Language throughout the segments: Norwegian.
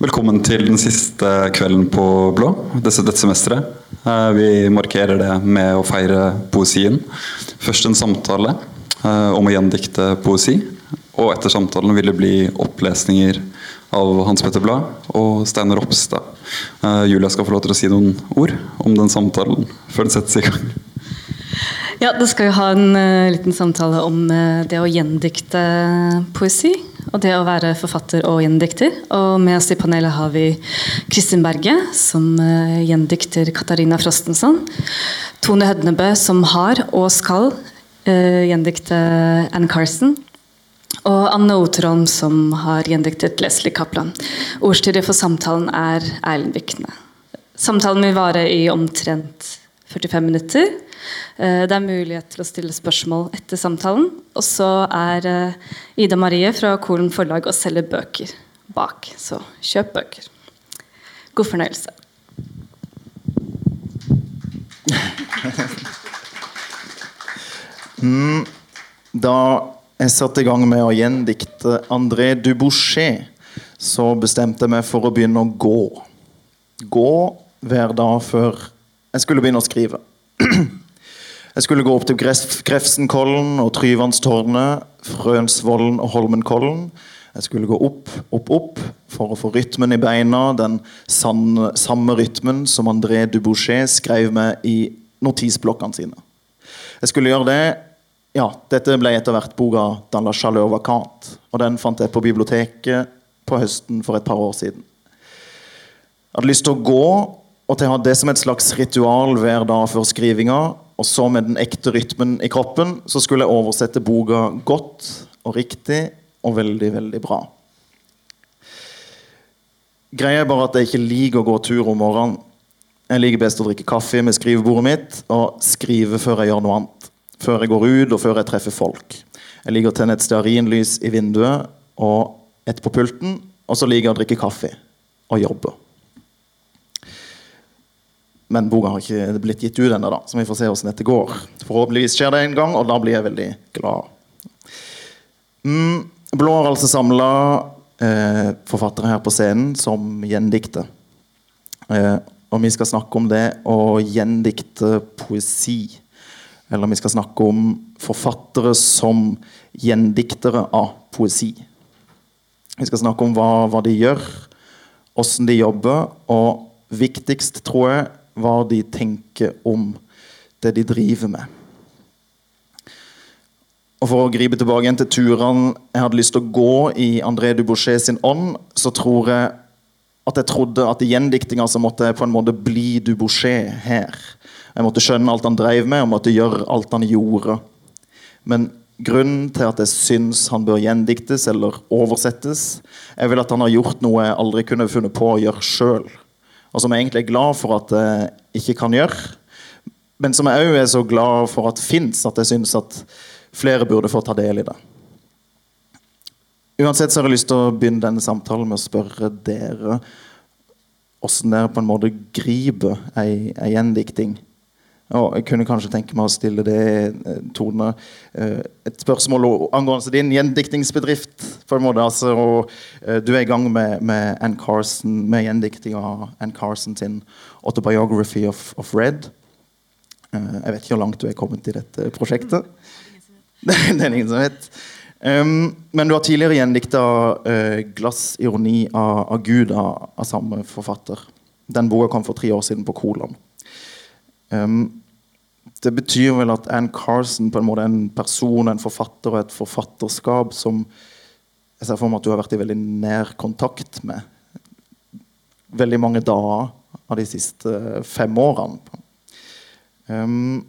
Velkommen til den siste kvelden på Blå dette, dette semesteret. Eh, vi markerer det med å feire poesien. Først en samtale eh, om å gjendikte poesi. Og etter samtalen vil det bli opplesninger av Hans Petter Blad og Steinar Ropstad. Eh, Julia skal få lov til å si noen ord om den samtalen før den settes i gang. Ja, Da skal vi ha en liten samtale om det å gjendikte poesi. Og det å være forfatter og gjendikter. Og med oss i panelet har vi Kristin Berge, som uh, gjendikter Katarina Frostenson. Tone Hødnebø, som har og skal gjendikte Anne Carson. Og Anne Oterholm, som har gjendiktet Leslie Kaplan. Ordstyret for samtalen er Erlend Vikne. Samtalen vil vare i omtrent 45 minutter. Eh, det er mulighet til å stille spørsmål etter samtalen. Og så er eh, Ida Marie fra Kolen forlag og selger bøker bak. Så kjøp bøker. God fornøyelse. Mm, da jeg satte i gang med å gjendikte André Dubouchet, så bestemte jeg meg for å begynne å gå. Gå hver dag før jeg skulle begynne å skrive. Jeg skulle gå opp til Grefsenkollen og Tryvannstårnet, Frønsvollen og Holmenkollen. Jeg skulle gå opp, opp, opp for å få rytmen i beina, den sanne, samme rytmen som André Dubouchet skrev med i notisblokkene sine. Jeg skulle gjøre det ja, Dette ble etter hvert boka 'Dans la chaleur vacante'. Og den fant jeg på biblioteket på høsten for et par år siden. Jeg hadde lyst til å gå og til å ha det som et slags ritual hver dag før skrivinga og så med den ekte rytmen i kroppen så skulle jeg oversette boka godt og riktig og veldig, veldig bra. Greia er bare at jeg ikke liker å gå tur om morgenen. Jeg liker best å drikke kaffe med skrivebordet mitt og skrive før jeg gjør noe annet. Før jeg går ut, og før jeg treffer folk. Jeg liker å tenne et stearinlys i vinduet og et på pulten. Og så liker jeg å drikke kaffe og jobbe. Men boka har ikke blitt gitt ut ennå, så vi får se hvordan dette går. Forhåpentligvis skjer det en gang, og da blir jeg veldig glad. Mm, Blå har altså samla eh, forfattere her på scenen som gjendikter. Eh, og vi skal snakke om det å gjendikte poesi. Eller vi skal snakke om forfattere som gjendiktere av poesi. Vi skal snakke om hva, hva de gjør, åssen de jobber, og viktigst, tror jeg, hva de tenker om det de driver med. Og For å gripe tilbake igjen til turene jeg hadde lyst til å gå i André Dubochet sin ånd, så tror jeg at jeg trodde at i gjendiktinga så måtte jeg på en måte bli Dubochet her. Jeg måtte skjønne alt han drev med, og måtte gjøre alt han gjorde. Men grunnen til at jeg syns han bør gjendiktes eller oversettes, er vel at han har gjort noe jeg aldri kunne funnet på å gjøre sjøl og som jeg egentlig er glad for at jeg ikke kan gjøre. Men som jeg òg er så glad for at fins, at jeg syns at flere burde få ta del i det. Uansett så har jeg lyst til å begynne denne samtalen med å spørre dere åssen dere på en måte griper ei, ei gjendikting. Og jeg kunne kanskje tenke meg å stille det, eh, Tone, eh, et spørsmål angående din gjendiktingsbedrift. på en måte, altså, og, eh, Du er i gang med, med med gjendikting av Ann Carson sin 'Autobiography of, of Red'. Jeg vet ikke hvor langt du er kommet i dette prosjektet. det er ingen som vet. Um, men du har tidligere gjendikta uh, 'Glassironi av, av Gud' av, av, samme forfatter. Den boka kom for tre år siden på Kolon. Um, det betyr vel at Ann Carson på en måte er en person, en forfatter og et forfatterskap som jeg ser for meg at du har vært i veldig nær kontakt med veldig mange dager av de siste fem årene. Um,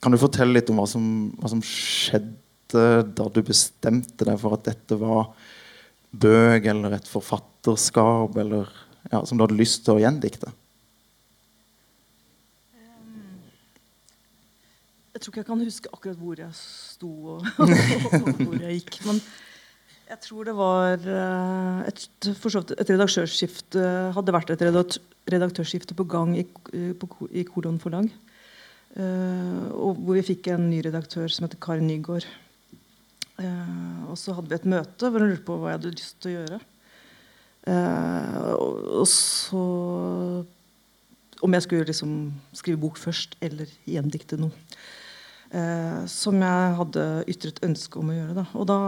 kan du fortelle litt om hva som, hva som, skjedde da du bestemte deg for at dette var bøk eller et forfatterskap eller, ja, som du hadde lyst til å gjendikte? Jeg tror ikke jeg kan huske akkurat hvor jeg sto og, og hvor jeg gikk. Men jeg tror det var eh, et, et redaktørskifte hadde vært et redaktørskifte på gang i, på, i Kolon forlag. Og hvor vi fikk en ny redaktør som heter Karin Nygaard. Og så hadde vi et møte hvor hun lurte på hva jeg hadde lyst til å gjøre. Eh, og, og så Om jeg skulle liksom skrive bok først, eller gjendikte noe. Eh, som jeg hadde ytret ønske om å gjøre. Da. Og da,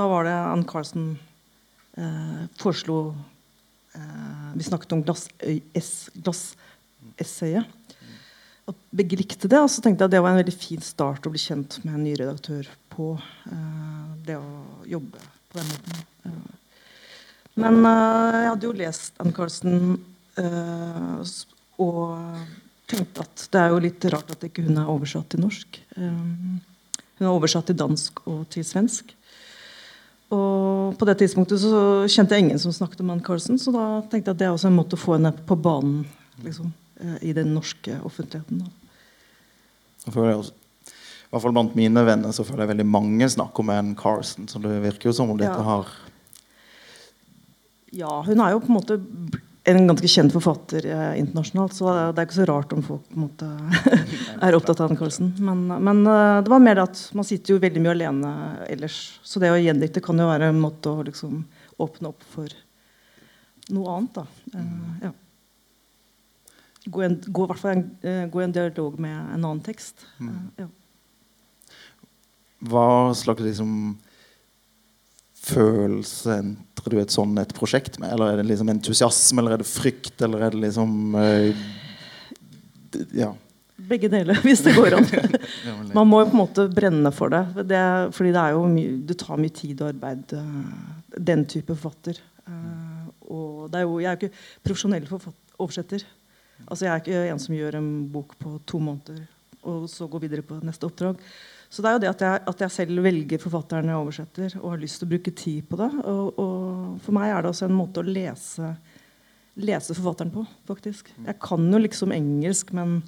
da var det Ann Carlsen eh, foreslo eh, Vi snakket om glassessayet. Glass at begge likte det. Og så tenkte jeg at det var en veldig fin start å bli kjent med en ny redaktør på. Eh, det å jobbe på den måten. Eh, men eh, jeg hadde jo lest Ann Carlsen og tenkte at det er jo litt rart at ikke hun er oversatt til norsk. hun er oversatt til dansk og til svensk. Og på det tidspunktet så kjente jeg ingen som snakket om Ann Carlsen, så da tenkte jeg at det er også en måte å få henne på banen liksom, i den norske offentligheten. Også, I hvert fall blant mine venner så føler jeg veldig mange snakker om Ann Carlsen. Så det virker jo som om dette Ja. har Ja, hun er jo på en måte en ganske kjent forfatter eh, internasjonalt, så det er ikke så rart om folk på en måte er opptatt av Anne Carlsen. Men, men eh, det var mer det at man sitter jo veldig mye alene ellers. Så det å gjendikte kan jo være en måte å liksom åpne opp for noe annet, da. Eh, ja. Gå, i en, gå, i hvert fall en, eh, en dialog med en annen tekst. Eh, ja. Hva slags liksom følelse du et sånn et prosjekt med? Eller er det liksom entusiasme, eller er det frykt, eller er det liksom øh, Ja. Begge deler, hvis det går an. Man må jo på en måte brenne for det. det fordi det, mye, det tar mye tid og arbeid, eh, den type forfatter. Eh, og det er jo, jeg er jo ikke profesjonell oversetter. Altså Jeg er ikke en som gjør en bok på to måneder og så går videre på neste oppdrag. Så det er jo det at jeg, at jeg selv velger forfatteren jeg oversetter, og har lyst til å bruke tid på det. Og, og for meg er det også en måte å lese, lese forfatteren på, faktisk. Jeg kan jo liksom engelsk, men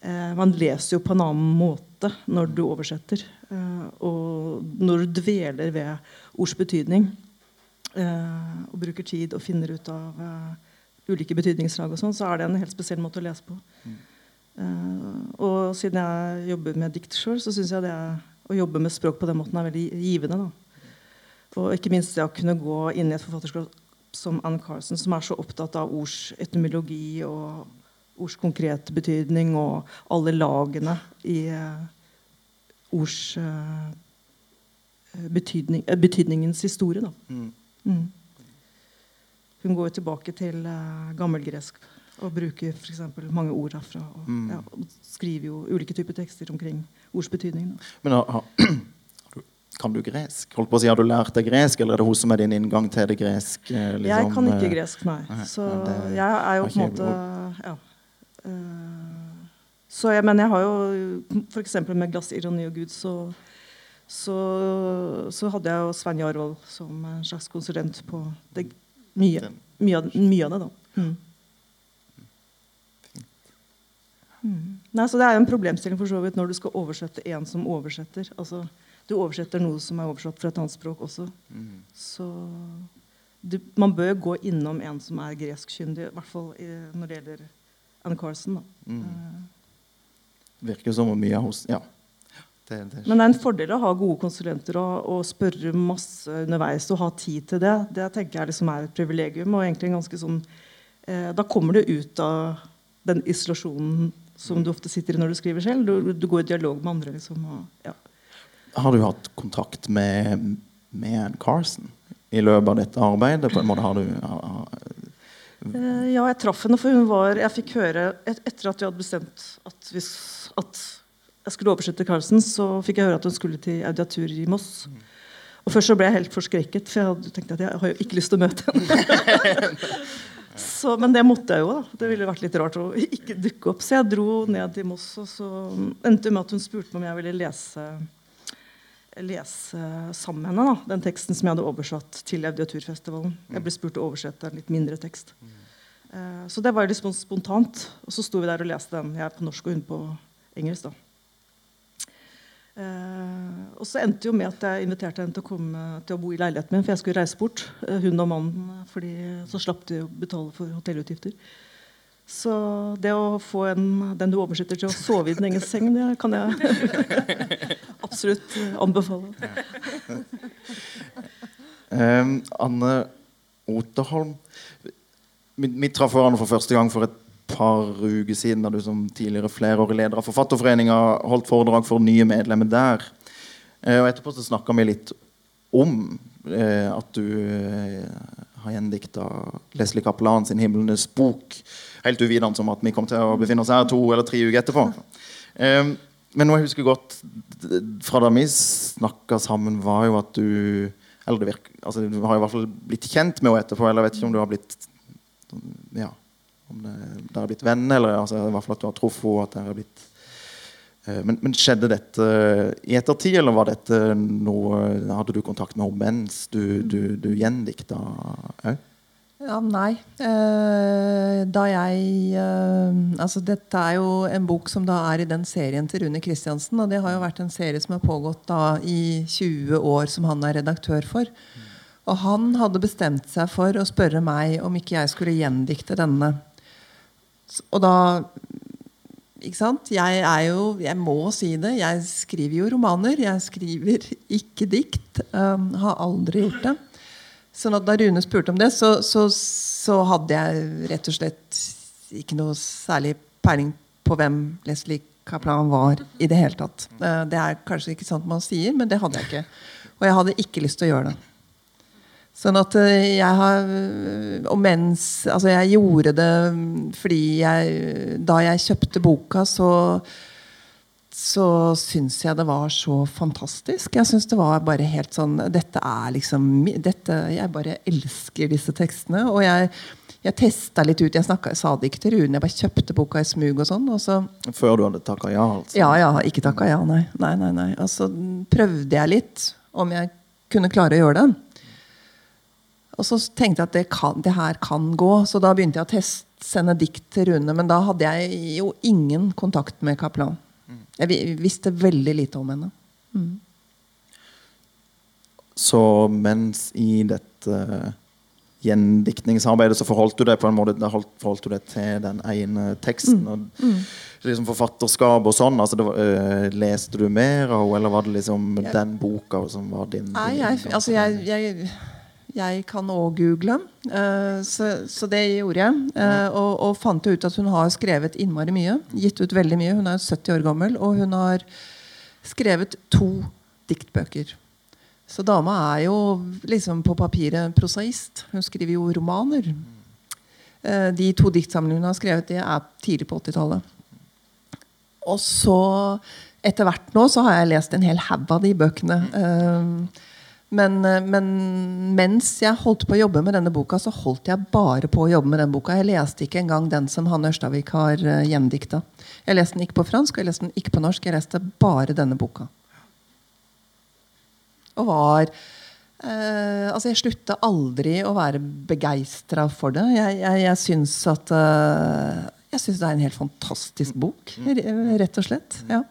Eh, man leser jo på en annen måte når du oversetter. Eh, og når du dveler ved ords betydning eh, og bruker tid og finner ut av eh, ulike betydningslag, og sånn, så er det en helt spesiell måte å lese på. Eh, og siden jeg jobber med dikt sjøl, så syns jeg det å jobbe med språk på den måten er veldig givende. Da. Og ikke minst det å kunne gå inn i et forfatterskap som Anne Carson, som er så opptatt av ords etymologi og ords konkrete betydning og alle lagene i eh, ords eh, betydning, eh, betydningens historie. Da. Mm. Mm. Hun går jo tilbake til eh, gammelgresk og bruker eksempel mange ord herfra. Og, Mm. ja, og skriver jo ulike typer tekster omkring ords betydning. Da. Men har, kan du gresk? Holdt på å si, Har du lært deg gresk, eller er det hun som er din inngang til det gresk? Liksom? jeg kan ikke eh, gresk, nei. nei, Så det jeg er jo på en måte ja. Eh, Så jeg, men jeg har jo f.eks. med 'Glass, ironi og Gud' så, så, så hadde jeg jo Svein Jarvold som en slags konsulent på det, mye, mye, mye av det. da. Mm. Mm. Nei, så Det er jo en problemstilling for så vidt når du skal oversette en som oversetter. Altså, Du oversetter noe som er oversatt fra et annet språk også. Mm. Så du, man bør gå innom en som er greskkyndig, i hvert fall i, når det gjelder Anne Carson. Da. Mm. Eh, Virker som om mye hos Ja. Det, det, Men det er en fordel å ha gode konsulenter og, og spørre masse underveis og ha tid til det. Det tenker jeg liksom er et privilegium. og egentlig ganske sånn, eh, Da kommer du ut av den isolasjonen som du ofte sitter i når du skriver selv. Du, du går i dialog med andre. liksom. Og, ja. Har du hatt kontakt med, med Carson i løpet av dette arbeidet? På en måte har du har, har- Eh, ja, jeg traff henne, for hun var Jeg fikk høre et, Etter at vi hadde bestemt at, vi, at jeg skulle oversette Carlsen, så fikk jeg høre at hun skulle til audiatur i Moss. Og Først så ble jeg helt forskrekket, for jeg hadde tenkt at jeg har jo ikke lyst til å møte henne. så, men det måtte jeg jo. da Det ville vært litt rart å ikke dukke opp. Så jeg dro ned til Moss, og så endte det med at hun spurte om jeg ville lese lese sammen med henne da, den teksten som jeg hadde oversatt til Audiaturfestivalen. Jeg ble spurt å oversette en litt mindre tekst. Eh, så det var litt spontant. Og så sto vi der og leste den. Jeg på norsk og hun på engelsk. da. Eh, og så endte jo med at jeg inviterte henne til å komme til å bo i leiligheten min, for jeg skulle reise bort. eh, hun og mannen, fordi så slapp de å betale for hotellutgifter. Så det å få en, den du oversetter til å sove i din egen seng, det kan jeg absolutt anbefale. um, Anne, Oterholm. Vi, vi traff hverandre for første gang for et par uker siden da du som tidligere flerårig leder av Forfatterforeninga holdt foredrag for nye medlemmer der. Eh, og etterpå så snakka vi litt om eh, at du eh, har gjendikta Leslie Kaplan sin 'Himlenes bok'. Helt uvitende om at vi kom til å befinne oss her to eller tre uker etterpå. Men noe jeg husker godt fra da vi snakka sammen, var jo at du Eller det virker, altså, du har i hvert fall blitt kjent med henne etterpå, eller jeg vet ikke om du har blitt Ja, om det, dere har blitt venner, eller altså, i hvert fall at du har truffet henne, at dere har blitt eh, men, men, skjedde dette i ettertid, eller var dette noe Hadde du kontakt med henne mens du, du, du gjendikta òg? Ja, nei. Eh, da jeg eh, Altså, dette er jo en bok som da er i den serien til Rune Kristiansen. Og det har jo vært en serie som har pågått da i 20 år, som han er redaktør for. Og han hadde bestemt seg for å spørre meg om ikke jeg skulle gjendikte denne. Og da ikke sant? Jeg er jo Jeg må si det. Jeg skriver jo romaner. Jeg skriver ikke dikt. Um, har aldri gjort det. Sånn at da Rune spurte om det, så, så, så, hadde jeg rett og slett ikke noe særlig peiling på hvem Leslie Kaplan var i det hele tatt. Eh, det er kanskje ikke sant man sier, men det hadde jeg ikke. Og jeg hadde ikke lyst til å gjøre det. Sånn at eh, jeg har Og mens Altså, jeg gjorde det fordi jeg Da jeg kjøpte boka, så så syns jeg det var så fantastisk. Jeg syns det var bare helt sånn Dette er liksom dette, Jeg bare elsker disse tekstene. Og jeg, jeg testa litt ut. Jeg snakket, sa det ikke til Rune. Jeg bare kjøpte boka i smug og sånn. Og så, Før du hadde takka ja? altså? Ja, ja. Ikke takka ja, nei. nei, nei, nei. Og så prøvde jeg litt om jeg kunne klare å gjøre det. Og så tenkte jeg at det, kan, det her kan gå. Så da begynte jeg å teste, sende dikt til Rune. Men da hadde jeg jo ingen kontakt med Kaplan. Jeg visste veldig lite om henne. Mm. Så mens i dette gjendiktningsarbeidet så forholdt du deg på en måte forholdt du deg til den ene teksten. Mm. og mm. liksom Forfatterskap og sånn. altså var, øh, Leste du mer av henne, eller var det liksom jeg, den boka som var din? Nei, jeg, altså jeg, jeg jeg kan òg google, uh, så, det gjorde jeg. Uh, og, og, fant ut at hun har skrevet innmari mye. Gitt ut veldig mye. Hun er 70 år gammel, og hun har skrevet to diktbøker. Så dama er jo liksom på papiret prosaist. Hun skriver jo romaner. Uh, de to diktsamlingene hun har skrevet, det er tidlig på 80-tallet. Og så, etter hvert nå, så har jeg lest en hel haug av de bøkene. Uh, men, eh, men, mens jeg holdt på å jobbe med denne boka, så holdt jeg bare på å jobbe med den boka. Jeg leste ikke engang den som Hanne Ørstavik har uh, gjendikta. Jeg leste den ikke på fransk og jeg leste den ikke på norsk. Jeg leste bare denne boka. Og var eh, Altså, jeg slutta aldri å være begeistra for det. Jeg, jeg, jeg syns at eh, Jeg syns det er en helt fantastisk bok, rett og slett. Ja.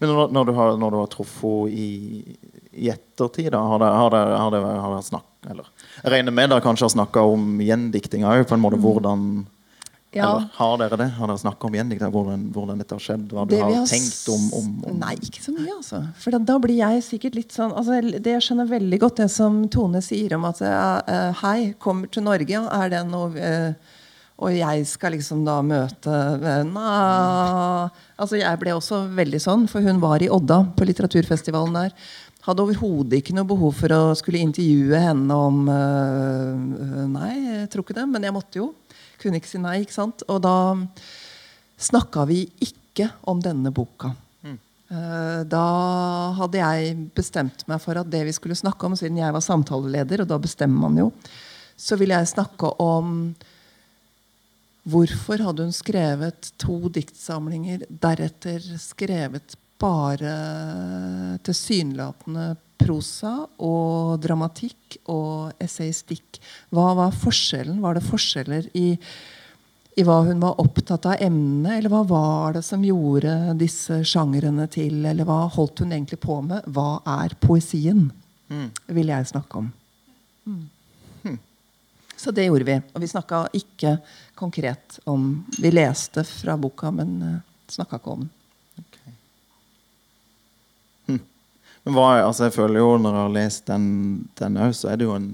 Men når, når, du har, når du har truffet i i ettertid? da? Har dere, har dere, har dere, har dere snakket, eller, Jeg regner med dere kanskje har snakka om gjendikting òg. måte, Hvordan ja. Eller har dere det? Har dere snakka om gjendikting? Hvordan, hvordan, dette har skjedd? Hva du har, har tenkt om, om, om, Nei, ikke så mye, altså. For da, da, blir jeg sikkert litt sånn altså, det Jeg skjønner veldig godt det som Tone sier om at uh, hei, kommer til Norge, er det noe uh, og jeg skal liksom da møte na, altså Jeg ble også veldig sånn, for hun var i Odda, på litteraturfestivalen der. Hadde overhodet ikke noe behov for å skulle intervjue henne om øh, Nei, jeg tror ikke det, men jeg måtte jo. Kunne ikke si nei. ikke sant? Og da snakka vi ikke om denne boka. Mm. Uh, da hadde jeg bestemt meg for at det vi skulle snakke om, siden jeg var samtaleleder, og da bestemmer man jo, så ville jeg snakke om Hvorfor hadde hun skrevet to diktsamlinger, deretter skrevet bare tilsynelatende prosa og dramatikk og essaystikk. Hva var forskjellen? Var det forskjeller i, i hva hun var opptatt av emnene? eller hva var det som gjorde disse sjangrene til? Eller hva holdt hun egentlig på med? Hva er poesien? Mm. vil jeg snakke om. Mm. Hm. Så det gjorde vi. Og vi snakka ikke konkret om Vi leste fra boka, men eh, snakka ikke om den. Men hva, altså jeg føler jo Når jeg har lest den òg, så er det jo en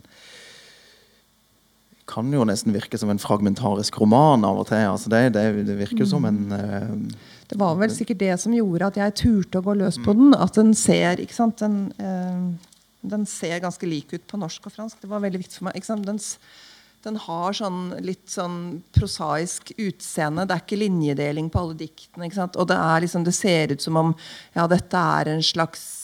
kan jo nesten virke som en fragmentarisk roman av og til. Altså det, det, det virker som en uh, Det var vel sikkert det som gjorde at jeg turte å gå løs på den. At den ser ikke sant? Den, uh, den ser ganske lik ut på norsk og fransk. Det var veldig viktig for meg. Ikke sant? Den, den har sånn litt sånn prosaisk utseende. Det er ikke linjedeling på alle diktene. Og det, er liksom, det ser ut som om ja, dette er en slags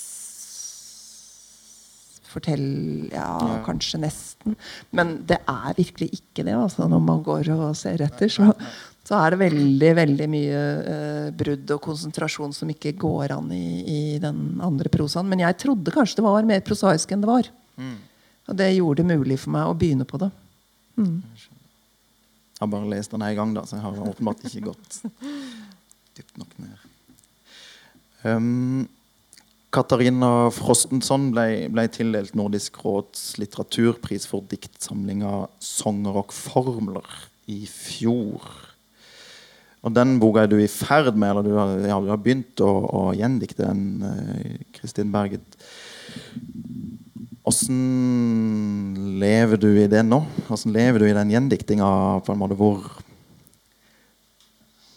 Fortell Ja, kanskje nesten. Men det er virkelig ikke det. Altså, når man går og ser etter, så, så er det veldig veldig mye eh, brudd og konsentrasjon som ikke går an i, i den andre prosaen. Men jeg trodde kanskje det var mer prosaisk enn det var. Og det gjorde det mulig for meg å begynne på det. Jeg har bare lest den en gang, da, så jeg har åpenbart ikke gått dypt nok ned. Um, Katarina Frostensson ble, ble tildelt Nordisk råds litteraturpris for diktsamlinga 'Sanger og formler' i fjor. Og Den boka er du i ferd med, eller du har, ja, du har begynt å, å gjendikte den, eh, Kristin Berget. Åssen lever du i det nå? Åssen lever du i den gjendiktinga? hvor,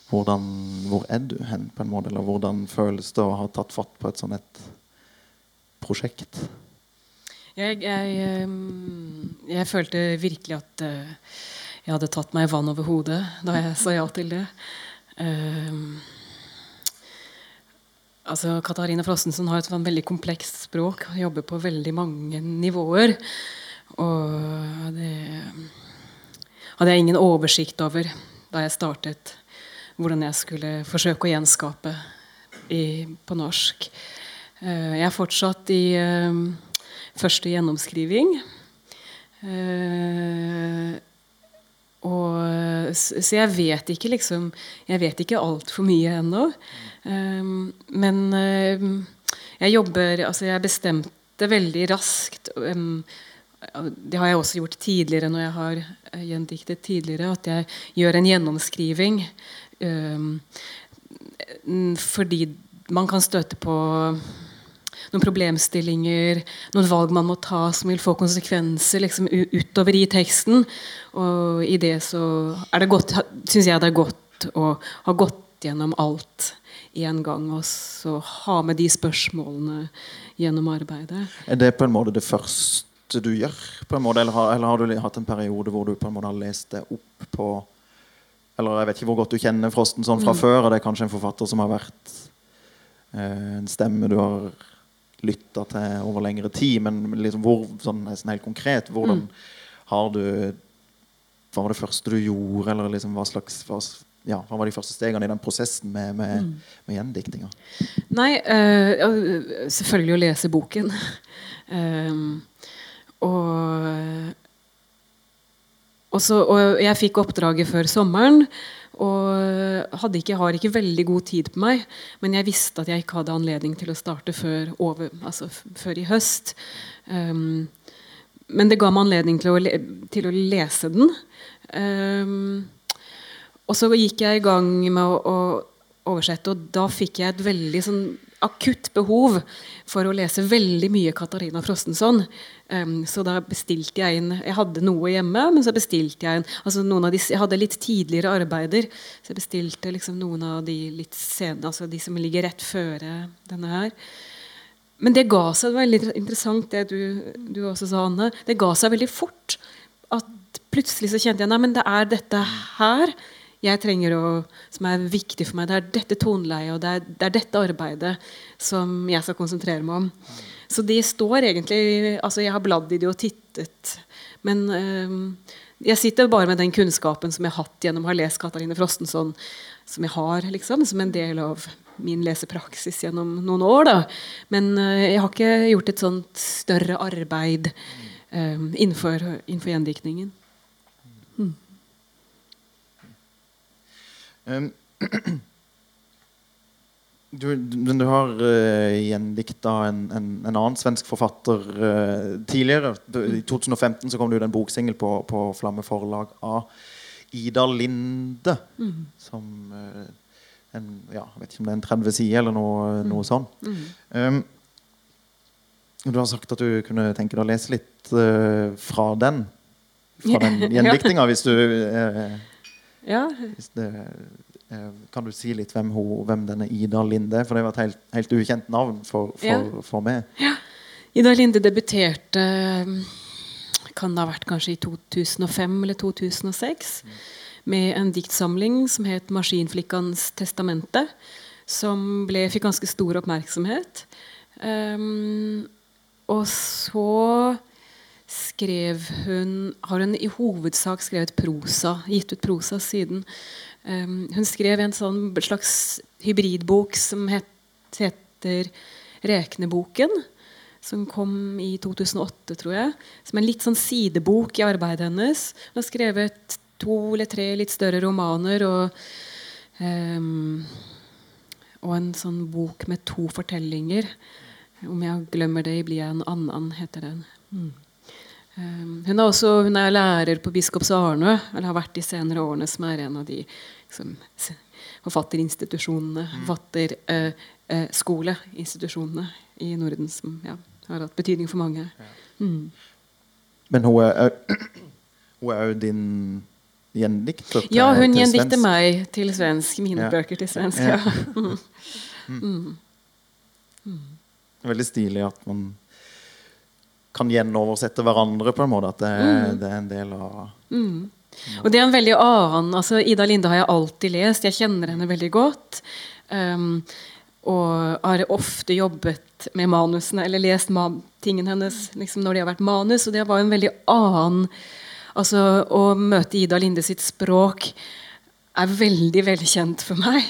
hvordan, hvor er du hen, på en måte? Eller hvordan føles det å ha tatt fatt på et sånt et prosjekt? Jeg, jeg, ehm, jeg følte virkelig at eh, jeg hadde tatt meg vann over hodet da jeg sa ja til det. Um, altså Katarina Frostensen har et sånn veldig komplekst språk. Jobber på veldig mange nivåer. Og det hadde jeg ingen oversikt over da jeg startet hvordan jeg skulle forsøke å gjenskape i, på norsk. Eh, jeg er fortsatt i eh, første gjennomskriving. Eh, og, så jeg vet ikke liksom Jeg vet ikke altfor mye ennå. Men jeg jobber Altså, jeg bestemte veldig raskt det har jeg også gjort tidligere når jeg har gjendiktet tidligere, at jeg gjør en gjennomskriving. Um, fordi man kan støte på noen problemstillinger, noen valg man må ta som vil få konsekvenser liksom, utover i teksten. Og i det så er det godt, syns jeg det er godt å ha gått gjennom alt en gang, og så ha med de spørsmålene gjennom arbeidet. Er det på en måte det første du gjør? på en måte, Eller har, eller har du hatt en periode hvor du på en måte har lest det opp på Eller jeg vet ikke hvor godt du kjenner Frosten sånn fra før, og det er kanskje en forfatter som har vært eh, en stemme du har lytta til over lengre tid, men liksom hvor, sånn, nesten helt konkret, hvordan har du Hva var det første du gjorde, eller liksom hva slags hva, ja, hva var de første stegene i den prosessen med, med, med gjendiktinga? Nei, øh, selvfølgelig å lese boken. um, og, og, så, og jeg fikk oppdraget før sommeren. Og ikke, har ikke veldig god tid på meg, men jeg visste at jeg ikke hadde anledning til å starte før, over, altså, før i høst. Um, men det ga meg anledning til å, til å lese den. Um, og så gikk jeg i gang med å, å oversette, og da fikk jeg et veldig sånn akutt behov for å lese veldig mye Katarina Frostenson. Um, så da bestilte jeg inn Jeg hadde noe hjemme, men så bestilte jeg inn altså noen av de, Jeg hadde litt tidligere arbeider, så jeg bestilte liksom noen av de litt sene, altså de som ligger rett føre denne her. Men det ga seg det var veldig interessant, det du, du også sa, Anne. Det ga seg veldig fort. At plutselig så kjente jeg nei, men det er dette her jeg trenger å, som er viktig for meg. Det er dette toneleiet og det er, det er dette arbeidet som jeg skal konsentrere meg om. Så de står egentlig altså Jeg har bladd i de og tittet. Men øh, jeg sitter bare med den kunnskapen som jeg har hatt gjennom å ha lest Katarine Frostenson, som jeg har liksom, som en del av min lesepraksis gjennom noen år. Da. Men øh, jeg har ikke gjort et sånt større arbeid øh, innenfor, innenfor gjendiktningen. Um, du, du, du har uh, gjendikta en, en, en annen svensk forfatter uh, tidligere. I 2015 så kom det ut en boksingel på, på Flamme forlag av Ida Linde. Som uh, en, ja, jeg vet ikke om det er en 30 sider eller noe, noe sånn. Um, du har sagt at du kunne tenke deg å lese litt uh, fra den. fra den gjendiktinga, hvis du eh, Ja. hvis det, eh, Kan du si litt hvem, hun, hvem denne Ida Linde er? For det var et helt, helt ukjent navn for, for, Ja. for meg. Ida Linde debuterte kan det ha vært kanskje i 2005 eller 2006 med en diktsamling som het 'Maskinflikkans testamente', som ble, fikk ganske stor oppmerksomhet. Um, og så skrev hun Har hun i hovedsak skrevet prosa, gitt ut prosa siden. Um, hun skrev en sånn slags hybridbok som het, heter 'Rekneboken'. Som kom i 2008, tror jeg. Som en litt sånn sidebok i arbeidet hennes. Hun har skrevet to eller tre litt større romaner og um, og en sånn bok med to fortellinger. 'Om jeg glemmer det, blir jeg en annen', heter den. Mm. Um, hun, er også, hun er lærer på Biskops Arnø, eller har vært de senere årene, som er en av de liksom, s- forfatterinstitusjonene, forfatterskoleinstitusjonene i Norden som ja, har hatt betydning for mange. Mm. Men hun er hun er jo din gjendikter Ja, hun gjendikter meg til svensk. Mine Ja. bøker til svensk. Ja. Ja. Mm. Veldig stilig at man kan gjenoversette hverandre på en måte. At det, Mm. det er en del av Mm. Og det er en veldig annen altså Ida Linde har jeg alltid lest. Jeg kjenner henne veldig godt. Um, og har ofte jobbet med manusene, eller lest tingene hennes liksom når de har vært manus. Og det var en veldig annen Altså å møte Ida Linde sitt språk er veldig velkjent for meg.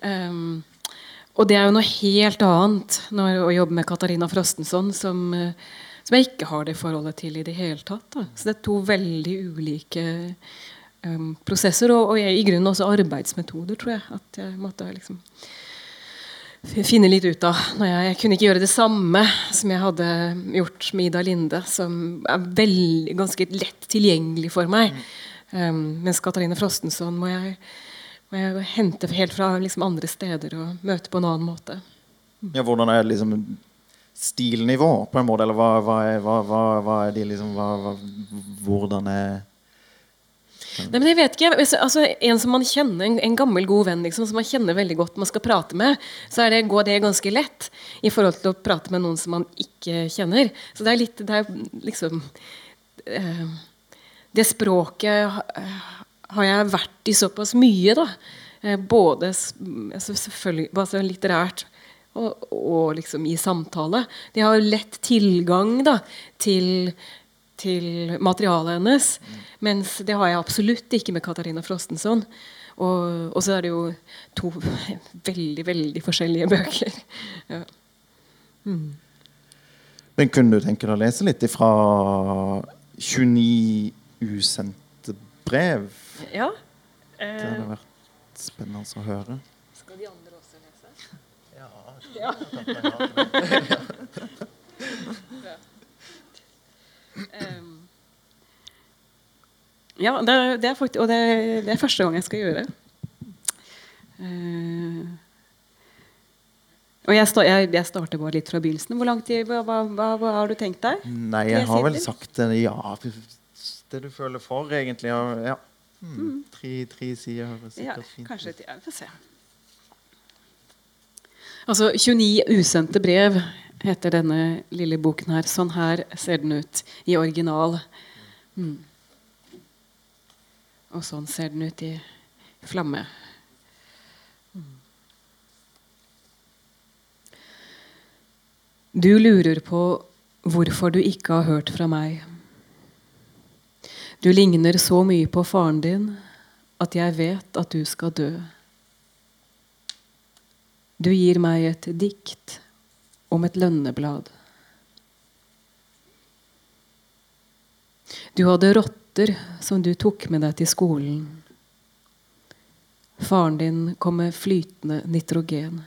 Um, og det er jo noe helt annet når, å jobbe med Katarina Frostenson, som, eh, som jeg ikke har det forholdet til i det hele tatt. Da. Så det er to veldig ulike um, prosesser, og, og jeg, i grunnen også arbeidsmetoder, tror jeg. At jeg måtte liksom finne litt ut av. Jeg, jeg kunne ikke gjøre det samme som jeg hadde gjort med Ida Linde, som er veldig, ganske lett tilgjengelig for meg. Um, mens Katarina Frostenson må jeg, må jeg hente helt fra liksom andre steder og møte på en annen måte. Ja, hvordan er liksom stilnivå, på en måte? Eller hva, hva, er, hva, hva, er de liksom Hvordan er Nei, men jeg vet ikke, altså, En som man kjenner, en, gammel, god venn liksom, som man kjenner veldig godt, man skal prate med, så det, går det ganske lett i forhold til å prate med noen som man ikke kjenner. Så det er litt det er liksom eh, Det språket eh, har jeg vært i såpass mye, da. Eh, både altså, selvfølgelig altså, litterært og, og liksom i samtale. De har lett tilgang da, til til materialet hennes. Mens det har jeg absolutt ikke med Katarina Frostenson. Og, og så er det jo to veldig, veldig forskjellige bøker. Ja. Men kunne du tenke deg å lese litt ifra 29 usendte brev? ja. Det hadde vært spennende å høre. Skal de andre? Um, ja, det, det er faktisk, og det, det er første gang jeg skal gjøre. Uh, og jeg, sta, jeg, jeg starter bare litt fra begynnelsen. Hvor lang tid, hva, hva, hva, hva har du tenkt deg? Nei, jeg har vel sagt det. Ja, det du føler for, egentlig. Ja. ja. Hmm. Tre, tre sider høres Ja, sikkert fint kanskje ja, til, Vi får se. Altså 29 usendte brev heter denne lille boken her. Sånn her ser den ut i original. Mm. Og sånn ser den ut i flamme. Mm. Du lurer på hvorfor du ikke har hørt fra meg. Du ligner så mye på faren din at jeg vet at du skal dø. Du gir meg et dikt om et lønneblad. Du hadde rotter som du tok med deg til skolen. Faren din kom med flytende nitrogen.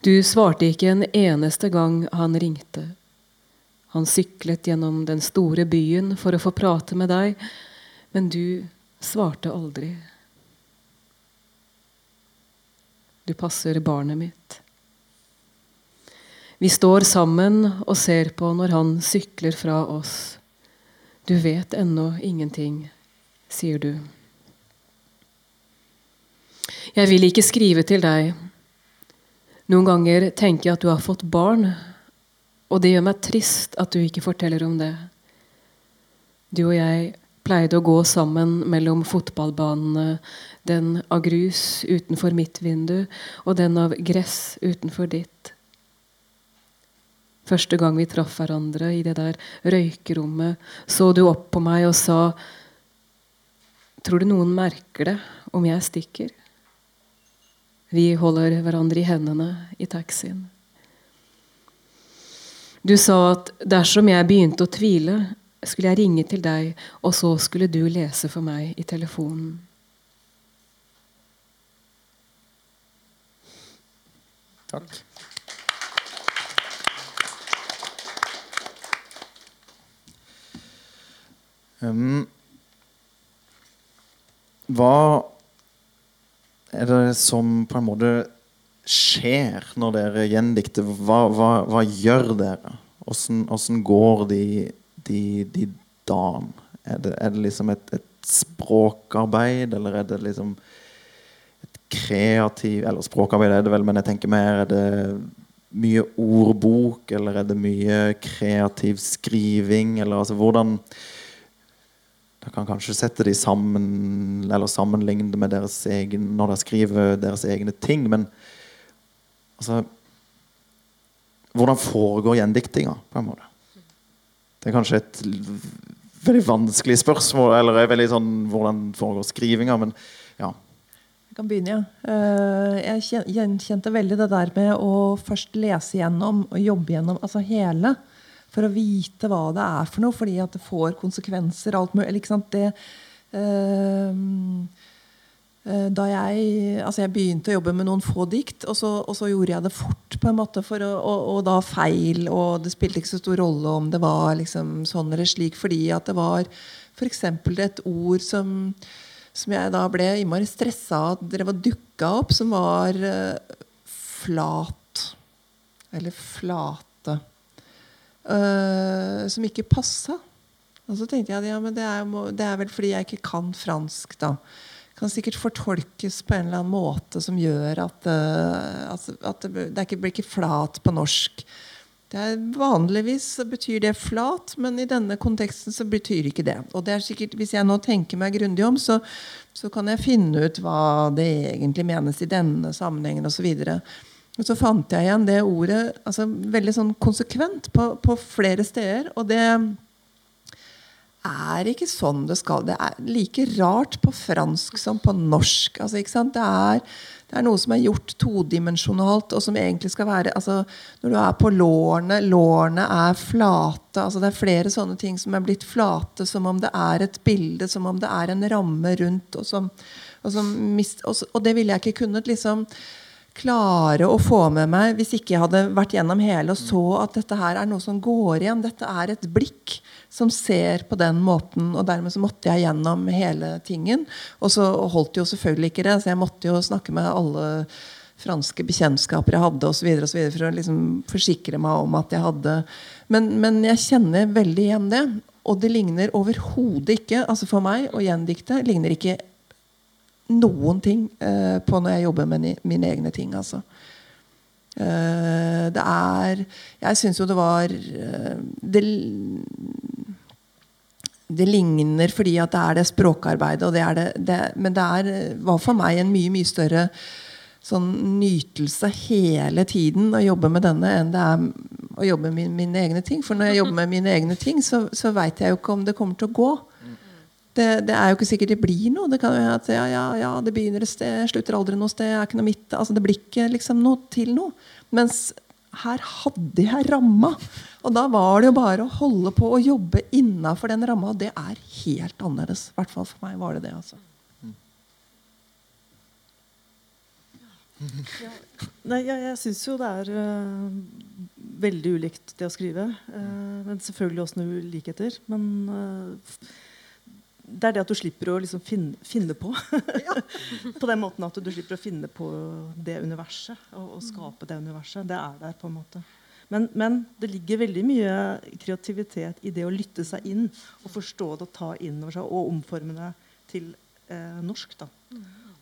Du svarte ikke en eneste gang han ringte. Han syklet gjennom den store byen for å få prate med deg, men du svarte aldri. Du passer barnet mitt. Vi står sammen og ser på når han sykler fra oss. Du vet ennå ingenting, sier du. Jeg vil ikke skrive til deg. Noen ganger tenker jeg at du har fått barn, og det gjør meg trist at du ikke forteller om det. Du og jeg pleide å gå sammen mellom fotballbanene, den av grus utenfor mitt vindu og den av gress utenfor ditt. Første gang vi traff hverandre i det der røykerommet, så du opp på meg og sa Tror du noen merker det om jeg stikker? Vi holder hverandre i hendene i taxien. Du sa at dersom jeg begynte å tvile, skulle jeg ringe til deg, og så skulle du lese for meg i telefonen. Takk. Um, hva er det som på en måte skjer når dere gjendikter? Hva, hva, hva gjør dere? Åssen går de, de, de dagene? Er er det liksom et, et, språkarbeid, eller er det liksom kreativ Eller språkarbeid er det vel, men jeg tenker mer Er det mye ordbok, eller er det mye kreativ skriving? Eller altså hvordan Dere kan kanskje sette de sammen eller sammenligne det med deres egen, når de skriver deres egne ting. Men altså Hvordan foregår gjendiktinga, på en måte? Det er kanskje et veldig vanskelig spørsmål, eller er veldig sånn hvordan foregår skrivinga, men ja. Kan begynne, ja. Eh, jeg gjenkjente veldig det der med å først lese gjennom og jobbe gjennom altså hele for å vite hva det er for noe, fordi at det får konsekvenser. alt mulig, ikke sant? Det, øh, da jeg, altså jeg begynte å jobbe med noen få dikt, og så, og så gjorde jeg det fort. på en måte, å, og, og, da feil, og det spilte ikke så stor rolle om det var liksom sånn eller slik, fordi at det var f.eks. et ord som, som jeg da ble innmari stressa av drev og dukka opp, som var uh, flat. Eller flate. Uh, som ikke passa. Og så tenkte jeg at ja, det er, det er, vel fordi jeg ikke kan fransk, da. Kan sikkert fortolkes på en eller annen måte som gjør at, uh, at, at det, det ikke, blir ikke flat på norsk. Er, vanligvis betyr det flat, men i denne konteksten så betyr ikke det. Og det er sikkert, Hvis jeg nå tenker meg grundig om, så, så kan jeg finne ut hva det egentlig menes i denne sammenhengen osv. Og, og så fant jeg igjen det ordet altså, veldig sånn konsekvent på, på, flere steder. Og det er ikke sånn det skal. Det er like rart på fransk som på norsk. Altså, det, er, det, er, noe som er gjort todimensjonalt, og som egentlig skal være altså, Når du er på lårene, lårene er flate. Altså, det er flere sånne ting som er blitt flate, som om det er et bilde, som om det er en ramme rundt. Og, som, og, som mist, og, og det ville jeg ikke kunnet liksom klare å få med meg hvis ikke jeg hadde vært gjennom hele og så at dette her er noe som går igjen. Dette er et blikk som ser på den måten. Og dermed så måtte jeg gjennom hele tingen. Og så holdt jo selvfølgelig ikke det, så jeg måtte jo snakke med alle franske bekjentskaper jeg hadde osv. for å liksom forsikre meg om at jeg hadde men, men jeg kjenner veldig igjen det. Og det ligner overhodet ikke altså for meg å gjendikte ligner ikke noen ting eh, på når jeg jobber med mine egne ting. altså. Eh, det er Jeg syns jo det var eh, det, det ligner fordi at det er det språkarbeidet, det er det, det, men det er, var for meg en mye, mye større sånn nytelse hele tiden å jobbe med denne enn det er å jobbe med mine egne ting. For når jeg jobber med mine egne ting, så, så veit jeg jo ikke om det kommer til å gå. Det, det, er jo ikke sikkert det blir noe. Det kan jo at ja, ja, ja, det begynner et sted, slutter aldri noe sted. er ikke noe midt, altså Det blir ikke liksom noe til noe. Mens her hadde jeg ramma. Og da var det jo bare å holde på å jobbe innafor den ramma. Og det er helt annerledes. I hvert fall for meg var det det. altså. Ja. Nei, jeg, jeg syns jo det er uh, veldig ulikt det å skrive. Uh, men selvfølgelig også noen likheter. Men uh, det er det at du slipper å liksom finne, finne, på. på den måten at du slipper å finne på det universet og, og, skape det universet. Det er der, på en måte. Men, men det ligger veldig mye kreativitet i det å lytte seg inn og forstå det og ta inn over seg og omforme det til eh, norsk. da.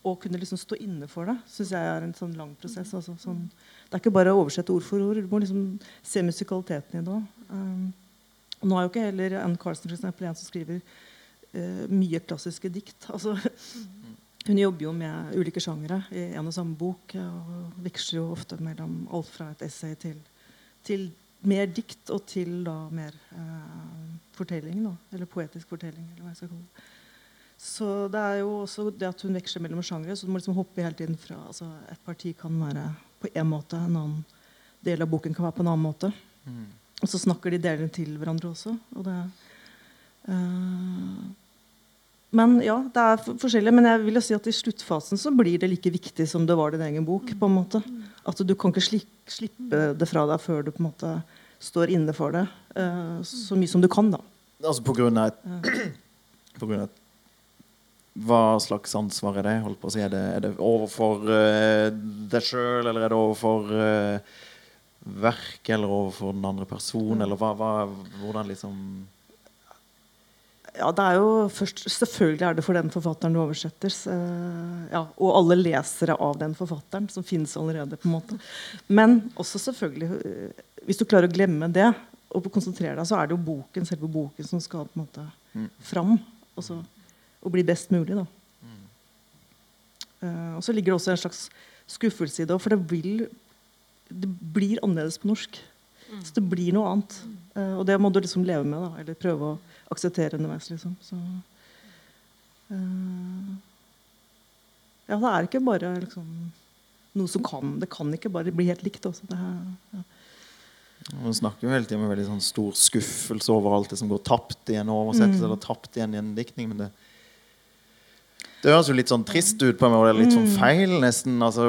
Og kunne liksom stå inne for det, syns jeg er en sånn lang prosess. Altså, sånn, det er ikke bare å oversette ord for ord. Du må liksom se musikaliteten i det òg. Um, nå er jo ikke heller Ann Carson for eksempel, en som skriver mye klassiske dikt. Altså, hun jobber jo med ulike sjangere i en og samme bok. Og veksler jo ofte mellom alt fra et essay til, til mer dikt og til da mer uh, fortelling. Da, eller poetisk fortelling. eller hva jeg skal kalle det. Så det er jo også det at hun veksler mellom sjangere. Så du må liksom hoppe hele tiden fra altså Et parti kan være på én måte, en annen del av boken kan være på en annen måte. Mm. Og så snakker de delene til hverandre også. Og det, øh, men ja, det er forskjellig. Men jeg vil jo si at i sluttfasen så blir det like viktig som det var din egen bok. på en måte. At du kan ikke sli slippe det fra deg før du på en måte står inne for det øh, så mye som du kan. da. Altså på grunn av et, på grunn av et hva slags ansvar er det? Holdt på å si. Er det, er det overfor uh, deg sjøl, eller er det overfor uh, verk, eller overfor den andre personen, eller hva, hva, hvordan liksom Ja, det er jo først Selvfølgelig er det for den forfatteren du oversetter. Ja, og alle lesere av den forfatteren, som finnes allerede. på en måte. Men også selvfølgelig Hvis du klarer å glemme det og konsentrere deg, så er det jo boken, selve boken som skal på en måte Mm. fram. Og så og bli best mulig. Da. Uh, og så ligger det også en slags skuffelse i det, for det, vil, det blir annerledes på norsk. Så det blir noe annet. Uh, og det må du liksom leve med, da, eller prøve å akseptere underveis. Liksom. Så, uh, ja, det er ikke bare liksom, noe som kan Det kan ikke bare bli helt likt. Også. Det her, ja. Man snakker jo hele tiden med veldig sånn stor skuffelse over alt det som går tapt i en oversettelse Mm. eller tapt i en gjendiktning. Men det, det høres jo litt sånn trist ut, på en måte. Litt sånn Mm. feil, nesten. Altså,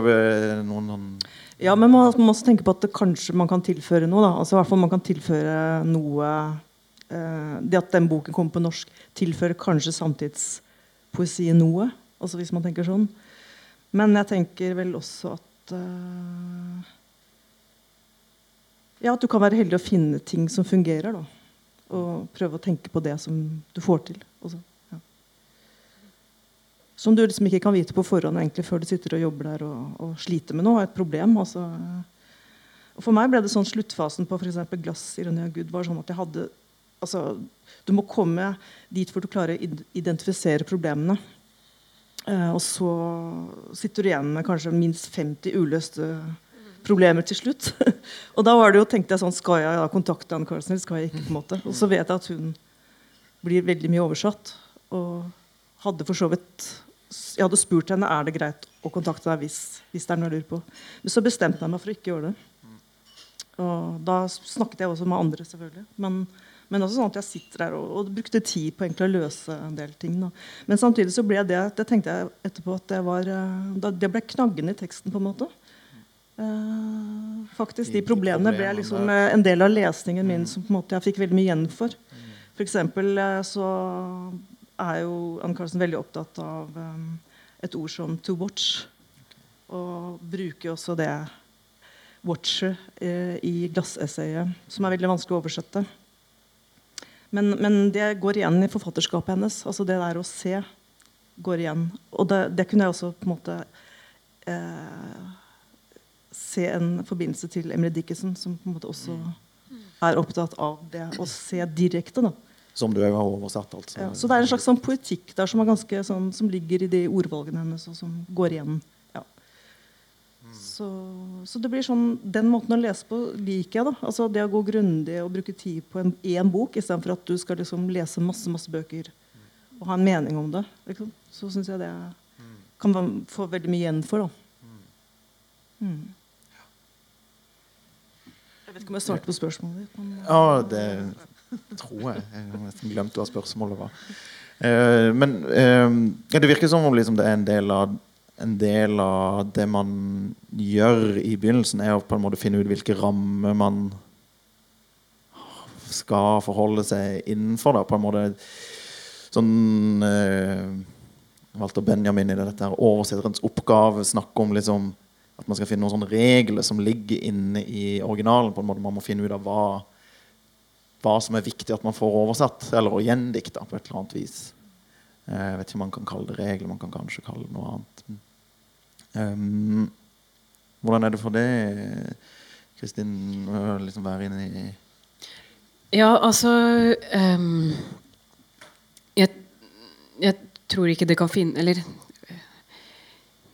noen, noen Ja, men man, må også tenke på at det kanskje man kan tilføre noe. Da. Altså, i hvert fall man kan tilføre noe Det at den boken kommer på norsk, tilfører kanskje samtidspoesien noe. Altså hvis man tenker sånn. Men jeg tenker vel også at uh, Ja, at du kan være heldig å finne ting som fungerer. da. Og prøve å tenke på det som du får til. Også. Ja. Som du liksom ikke kan vite på forhånd egentlig før du sitter og jobber der og, og sliter med noe. Et problem. Altså. Og for meg ble det sånn sluttfasen på f.eks. 'Glass ironi av Gud' var sånn at jeg hadde altså, Du må komme dit for å klare å identifisere problemene. Eh, og så sitter du igjen med kanskje minst 50 uløste problemer til slutt. og da var det jo, tenkte jeg sånn Skal jeg da kontakte Anne Carlsen, eller skal jeg ikke? på en måte? Og så vet jeg at hun blir veldig mye oversatt. Og hadde for så vidt Jeg hadde spurt henne er det greit å kontakte deg hvis, hvis det er noe jeg lurer på. Men så bestemte jeg meg for å ikke gjøre det. Og da snakket jeg også med andre, selvfølgelig. Men, men også sånn at jeg sitter der og, og brukte tid på å løse en del ting. Da. Men samtidig så ble det det tenkte jeg etterpå at det var eh, Det ble knaggende i teksten, på en måte. Uh, faktisk, De problemene ble liksom eh, en del av lesningen min som på en måte jeg fikk veldig mye igjen for. For eksempel så er jo Anne Carlsen veldig opptatt av um, et ord som 'to watch'. Og bruker også det 'watcher' i glassessayet, som er veldig vanskelig å oversette. Men, men det går igjen i forfatterskapet hennes. altså Det der å se går igjen. Og det, det kunne jeg også på en måte eh, se en forbindelse til Emily Dickinson, som på en måte også er opptatt av det å se direkte. da. Som du har oversatt, altså. Ja, så det er en slags sånn poetikk der som, er ganske, sånn, som ligger i de ordvalgene hennes, og som går igjen. Så, så det blir sånn, Den måten å lese på liker jeg. da. Altså Det å gå grundig og bruke tid på én bok istedenfor at du skal liksom lese masse masse bøker og ha en mening om det. Liksom. Så syns jeg det kan man få veldig mye igjen for. da. Mm. Jeg vet ikke om jeg svarte på spørsmålet ditt. Men, Ja, det tror jeg. Jeg har nesten glemt hva spørsmålet var. Eh, men eh, det virker som om liksom, det er en del av en del av det man gjør i begynnelsen, er å på en måte finne ut hvilke rammer man skal forholde seg innenfor. Da, på en måte sånn eh, Walter Benjamin i dette her oversetterens oppgave snakker om liksom at man skal finne noen sånne regler som ligger inne i originalen. på en måte Man må finne ut av hva, hva som er viktig at man får oversatt, eller gjendikta på et eller annet vis. Eh, Jeg vet ikke om man kan kalle det regler, man kan kanskje kalle det noe annet. Um, hvordan er det for det, Kristin, å liksom være inne i Ja, altså um, jeg, jeg tror ikke det kan finne Eller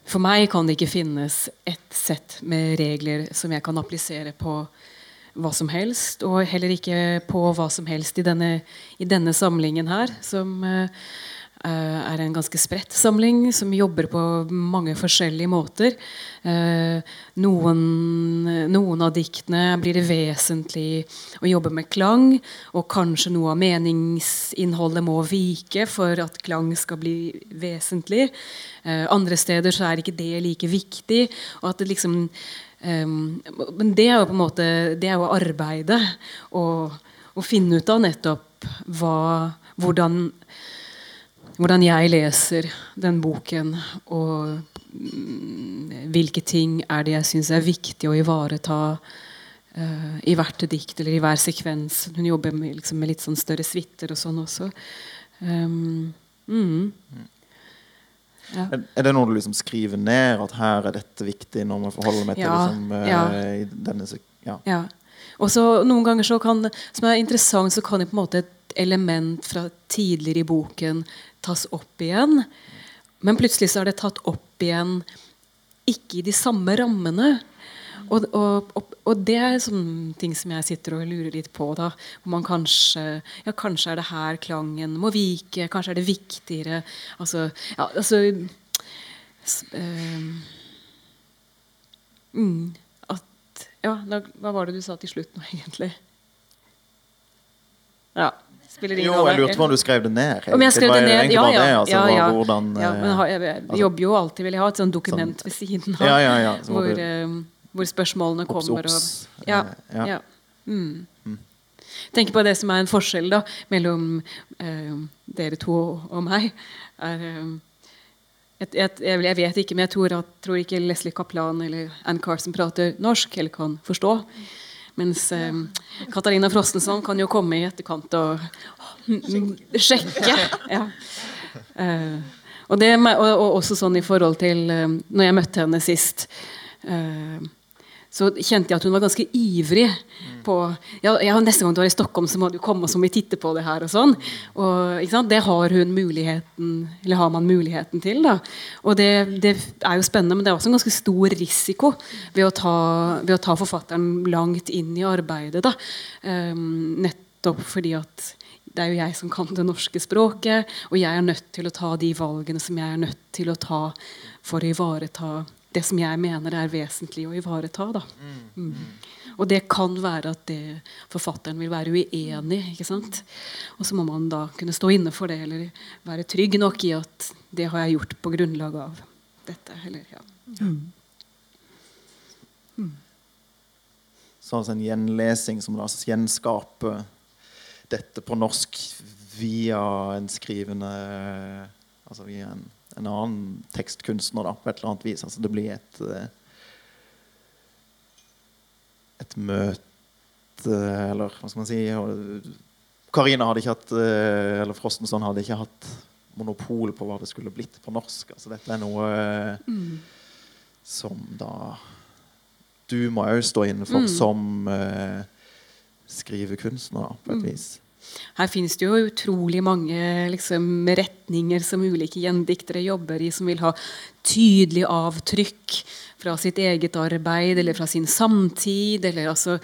for meg kan det ikke finnes ett sett med regler som jeg kan applisere på hva som helst, og heller ikke på hva som helst i denne, i denne samlingen her, som eh, er en ganske spredt samling som jobber på mange forskjellige måter. Eh, noen, noen av diktene blir det vesentlig å jobbe med klang, og kanskje noe av meningsinnholdet må vike for at klang skal bli vesentlig. Eh, andre steder så er ikke det like viktig. og at det liksom men det er jo på en måte Det er jo arbeidet å finne ut av nettopp hva, hvordan, hvordan jeg leser den boken, og mm, hvilke ting er det jeg syns er viktig å ivareta uh, i hvert dikt eller i hver sekvens. Hun jobber med, liksom, med litt sånn større suiter og sånn også. Um, mm. Ja. Er det noe du liksom skriver ned, at her er dette viktig når man forholder meg til ja, liksom, ja. i denne ja. ja. Og så Noen ganger så kan, som er interessant, så kan på en måte et element fra tidligere i boken tas opp igjen. Men plutselig så er det tatt opp igjen ikke i de samme rammene. Og, og, og, det er sånne ting som jeg sitter og lurer litt på. da, hvor man Kanskje ja, kanskje er det her klangen må vike, kanskje er det viktigere Altså, ja, altså øh, mm, at, ja, da, Hva var det du sa til slutt nå, egentlig? Ja. Spiller ingen jo, jeg lurte på om du skrev det ned. Om jeg skrev det ned? Ja, ja. Det, altså, ja, ja. Hvordan, ja men jeg, jeg, jeg, jobber jo alltid vil jeg ha et sånt dokument ved siden av. Ja, ja, ja. hvor, uh, hvor spørsmålene Ops, kommer. Og, ja, Ja. ja. Mm. Tenk på det som er en forskjell da, mellom eh, dere to og meg. Er, eh, jeg, jeg, jeg vet ikke, men jeg tror, at, tror ikke Leslie Kaplan eller Ann Carson prater norsk eller kan forstå. Mens eh, Katarina Frostenson kan jo komme i etterkant og mm, sjekke. Ja. Eh, og, det, og, og også sånn i forhold til eh, Når jeg møtte henne sist eh, så kjente jeg at hun var ganske ivrig på ja, ja, Neste gang du er i Stockholm, så må du komme så må vi titte på det her. og sånn. Og, det har hun muligheten eller har man muligheten til. da. Og det, det, er jo spennende, men det er også en ganske stor risiko ved å ta, ved å ta forfatteren langt inn i arbeidet. da. Um, nettopp fordi at det er jo jeg som kan det norske språket, og jeg er nødt til å ta de valgene som jeg er nødt til å ta for å ivareta det som jeg mener er vesentlig å ivareta. Da. Mm. Og det kan være at det forfatteren vil være uenig ikke sant? Og så må man da kunne stå inne for det, eller være trygg nok i at det har jeg gjort på grunnlag av dette. Eller, ja. Mm. Mm. Så altså en gjenlesing som lar oss gjenskape dette på norsk via en skrivende Altså via en en annen tekstkunstner da, på et eller annet vis. Altså, det blir et eh, et møte Eller hva skal man si Karina hadde ikke hatt eh, Eller Frostenson hadde ikke hatt monopol på hva det skulle blitt på norsk. Altså, dette er noe mm. som da du må òg stå inne for mm. som uh, skrivekunstner, på et mm. vis. Her finnes det jo utrolig mange liksom, retninger som ulike gjendiktere jobber i, som vil ha tydelig avtrykk fra sitt eget arbeid eller fra sin samtid. Eller, altså,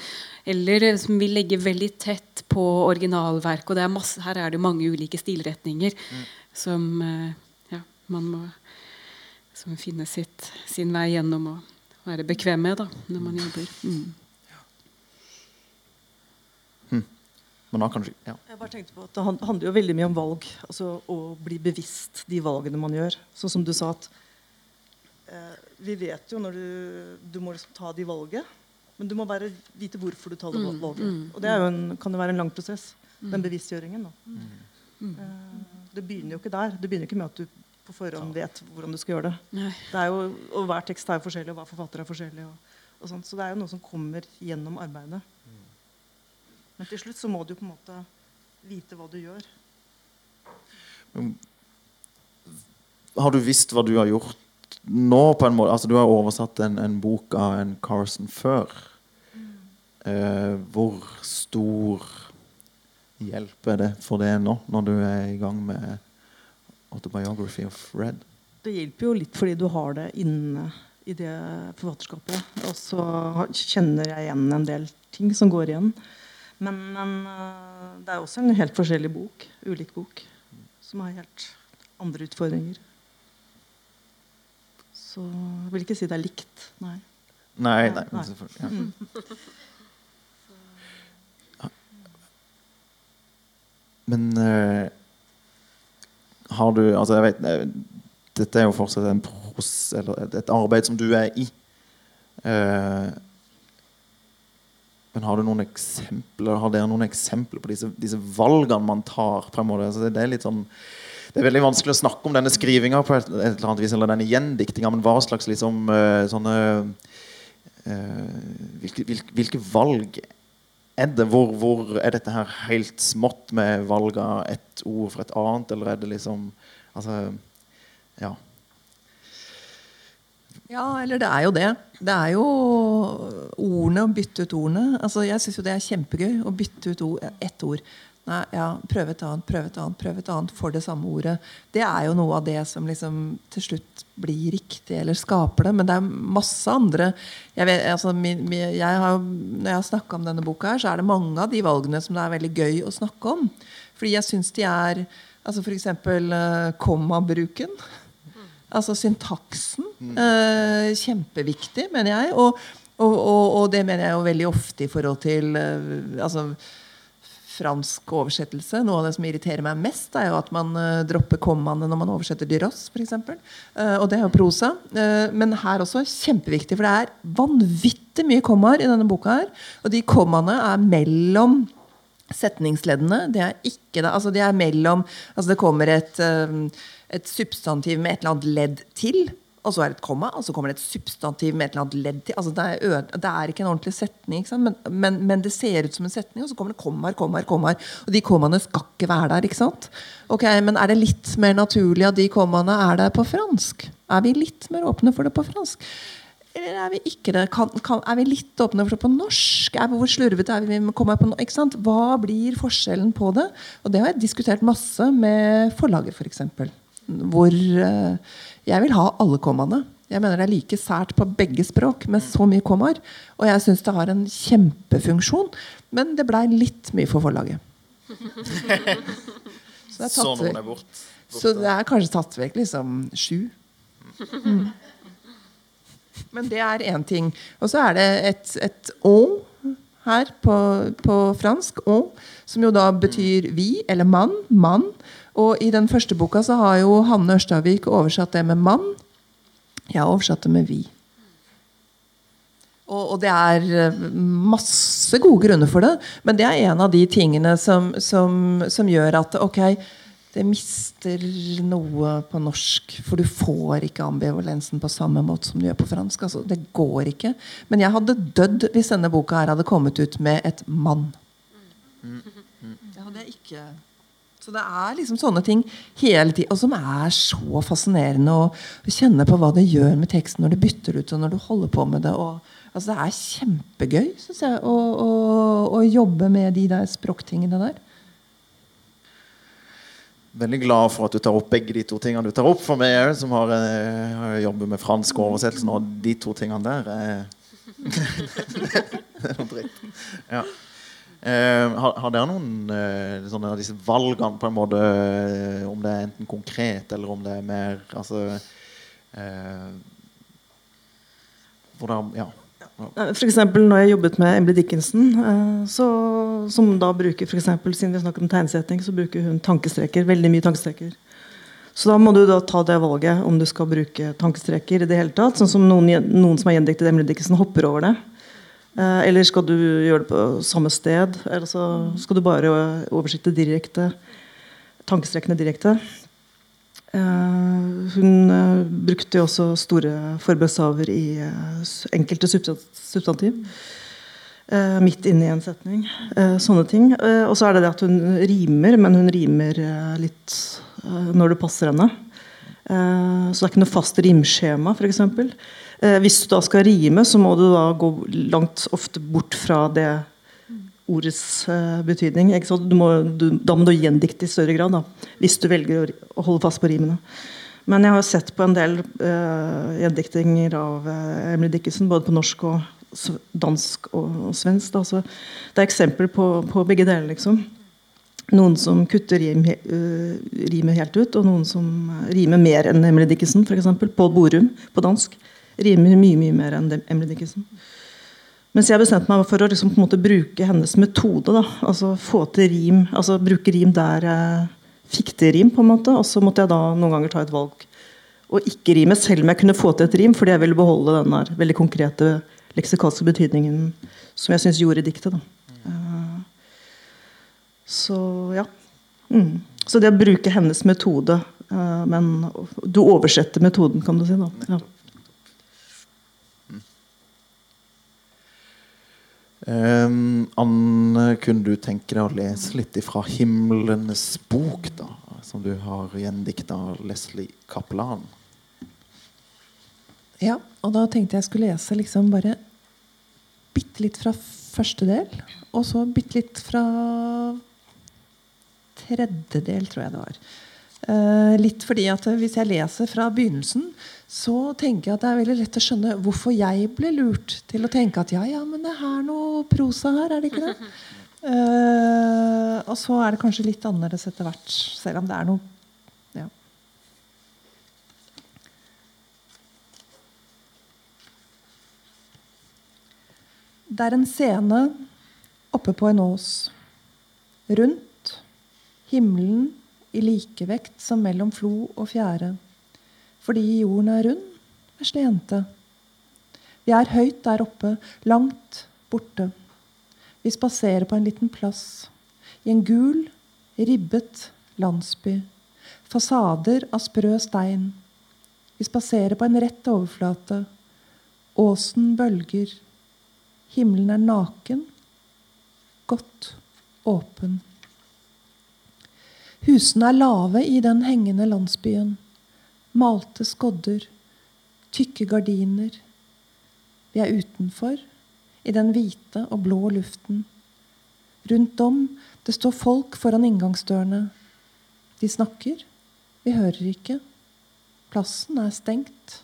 eller som vil legge veldig tett på originalverket. Og er masse, her er det mange ulike stilretninger mm. som uh, ja, man må som finne sitt, sin vei gjennom og være bekvem med da, når man jobber. Mm. Men da kanskje, ja. Jeg bare tenkte på at Det handler jo veldig mye om valg. altså Å bli bevisst de valgene man gjør. Sånn som du sa at eh, Vi vet jo når du, du må liksom ta de valget, men du må bare vite hvorfor du tar det Mm, valget. mm, Og det er jo en, kan jo være en lang prosess. Den Mm. bevisstgjøringen. da. Mm. Eh, det begynner jo ikke der. Det begynner ikke med at du på forhånd vet hvordan du skal gjøre det. Nei. det er jo, og Hver tekst er jo forskjellig, og hver forfatter er forskjellig. Og, og sånt, så det er jo noe som kommer gjennom arbeidet. Men til slutt så må du på en måte vite hva du gjør. Har du visst hva du har gjort nå? på en måte? Altså, du har oversatt en, en bok av en Carson før. Eh, hvor stor hjelp er det for det nå, når du er i gang med Autobiography of Red? Det hjelper jo litt fordi du har det inne i det forfatterskapet. Og så kjenner jeg igjen en del ting som går igjen. Men, men eh, det er også en helt forskjellig bok. Ulik bok. Som har helt andre utfordringer. Så jeg vil ikke si det er likt. Nei. Nei, nei, Nei. selvfølgelig. Ja. Mm. Men uh, har du Altså, jeg vet eh, Dette er jo fortsatt en pros, eller et, arbeid som du er i. Eh, men har du noen eksempler Har dere noen eksempler på disse, disse valgene man tar? på en måte? Altså, det, er sånn det er veldig vanskelig å snakke om denne skrivinga på et, et eller annet vis, eller denne gjendiktinga, men hva slags liksom eh, sånne eh, hvilke, hvilke, hvilke valg er det? Hvor, hvor er dette her helt smått med valg av ett ord for et annet, eller er det liksom Altså, ja. Ja, eller det er jo det. Det er jo ordene, å bytte ut ordene. Altså, jeg syns jo det er kjempegøy å bytte ut ord, ett ord. Nei, ja, prøve et annet, prøve et annet, prøve et annet for det samme ordet. Det er jo noe av det som liksom til slutt blir riktig, eller skaper det. Men det er masse andre jeg vet, altså, min, min, jeg har, Når jeg har snakka om denne boka, her, så er det mange av de valgene som det er veldig gøy å snakke om. Fordi jeg syns de er altså F.eks. Uh, kommabruken. Altså syntaksen. Eh, kjempeviktig, mener jeg. Og, og, og, og det mener jeg jo veldig ofte i forhold til eh, altså, fransk oversettelse. Noe av det som irriterer meg mest, er jo at man eh, dropper kommaene når man oversetter Dyros, f.eks. Uh, og det er jo prosa. Eh, men her også kjempeviktig, for det er vanvittig mye kommaer i denne boka. her Og de kommaene er mellom setningsleddene. Det er ikke det. Altså, de er mellom Altså, det kommer et, eh, et substantiv med et eller annet ledd til. Og så er det et komma, og så kommer det et substantiv med et eller annet ledd til. Altså det, er det er ikke en ordentlig setning? Men, men, men det ser ut som en setning, og så kommer det kommaer, kommaer, kommaer. Og de kommaene skal ikke være der. ikke sant? Ok, Men er det litt mer naturlig at de kommaene er der på fransk? Er vi litt mer åpne for det på fransk? Eller er vi ikke det? Kan, kan, er vi litt åpne for det på norsk? Er vi, hvor slurvete er vi med kommaer på ikke sant? Hva blir forskjellen på det? Og det har jeg diskutert masse med forlaget, f.eks. For eksempel. Hvor eh, jeg vil ha alle kommaene. Jeg mener det er like sært på begge språk med så mye kommaer. Og jeg syns det har en kjempefunksjon, men det blei litt mye for forlaget. Så det er Så tatt noen vekk. er bort. Så det er kanskje tatt vekk liksom sju. Mm. Men det er én ting. Og så er det et, et å her på, på fransk. Å, som jo da betyr vi, eller mann. Mann. Og i den første boka så har jo Hanne Ørstavik oversatt det med mann. Jeg har oversatt det med vi. Og, og det er eh, masse gode grunner for det, men det er en av de tingene som, som, som gjør at ok, det mister noe på norsk. For du får ikke ambivalensen på samme måte som du gjør på fransk. Altså, det går ikke. Men jeg hadde dødd hvis denne boka her hadde kommet ut med et mann. Det hadde jeg ikke så det er liksom sånne ting hele tiden, og som er så fascinerende å kjenne på hva det gjør med teksten når du bytter ut og når du holder på med det. Og, altså det er kjempegøy synes jeg, å, å, å jobbe med de der språktingene der. Veldig glad for at du tar opp begge de to tingene du tar opp for meg òg, som har, eh, har jobbet med fransk oversettelse. Og de to tingene der er Det er noe dritt. Ja. Eh, har, har dere noen eh, sånne disse valgene, på en måte, eh, om det er enten konkret eller om det er mer Altså eh, Hvordan Ja. Eksempel når jeg jobbet med Emily Dickinson, eh, så, som da bruker for eksempel, Siden vi snakker om tegnsetting, så bruker hun tankestreker. Veldig mye tankestreker. Så da må du da ta det valget om du skal bruke tankestreker i det hele tatt. Sånn som noen, noen som har gjendiktet Emily Dickinson, hopper over det. Eh, eller skal du gjøre det på samme sted? Eller skal du bare oversette direkte tankestrekene direkte. Eh, hun eh, brukte jo også store forbudstaver i enkelte substantiv. Midt inne i en setning. Sånne ting. Og så er det det at hun rimer, men hun rimer litt når det passer henne. Så det er ikke noe fast rimskjema, f.eks. Eh, hvis du da skal rime, så må du da gå langt ofte bort fra det ordets eh, betydning. Må, du, da må du gjendikte i større grad, da, hvis du velger å, holde fast på rimene. Men jeg har sett på en del uh, gjendiktinger av uh, Emily Dickinson, både på norsk og dansk og, og svensk. Da. Så det er eksempler på, på begge deler, liksom. Noen som kutter rim, øh, rimet helt ut, og noen som rimer mer enn Emily Dickinson. Eksempel. Pål Borum på dansk rimer mye mye mer enn Emily Dickinson. Mens jeg bestemte meg for å liksom, bruke hennes metode. Da. Altså få til rim, altså bruke rim der jeg fikk til rim. på en måte, Og så måtte jeg da noen ganger ta et valg og ikke rime, selv om jeg kunne få til et rim, fordi jeg ville beholde den der veldig konkrete leksikalske betydningen som jeg syns gjorde diktet. da. Eh, så ja. Mm. Så det å bruke hennes metode eh, Men du oversetter metoden, kan du si. da. Ja. Um, Anne, kunne du tenke deg å lese litt fra 'Himlenes bok', da, som du har gjendikta av Leslie Kaplan? Ja, og da tenkte jeg skulle lese liksom bare bitte litt fra første del, og så bitte litt fra tredje del, tror jeg det var. Uh, litt fordi at Hvis jeg leser fra begynnelsen, så tenker jeg at det er veldig lett å skjønne hvorfor jeg ble lurt til å tenke at ja, ja, men det er noe prosa her, er det ikke det? Uh, og så er det kanskje litt annerledes etter hvert, selv om det er noe ja. Det er en scene oppe på en ås. Rundt. Himmelen i likevekt som mellom flo og fjære. Fordi jorden er rund, vesle jente. Vi er høyt der oppe, langt borte. Vi spaserer på en liten plass. I en gul, ribbet landsby. Fasader av sprø stein. Vi spaserer på en rett overflate. Åsen bølger. Himmelen er naken, godt åpen. Husene er lave i den hengende landsbyen. Malte skodder, tykke gardiner. Vi er utenfor, i den hvite og blå luften. Rundt om det står folk foran inngangsdørene. De snakker, vi hører ikke. Plassen er stengt.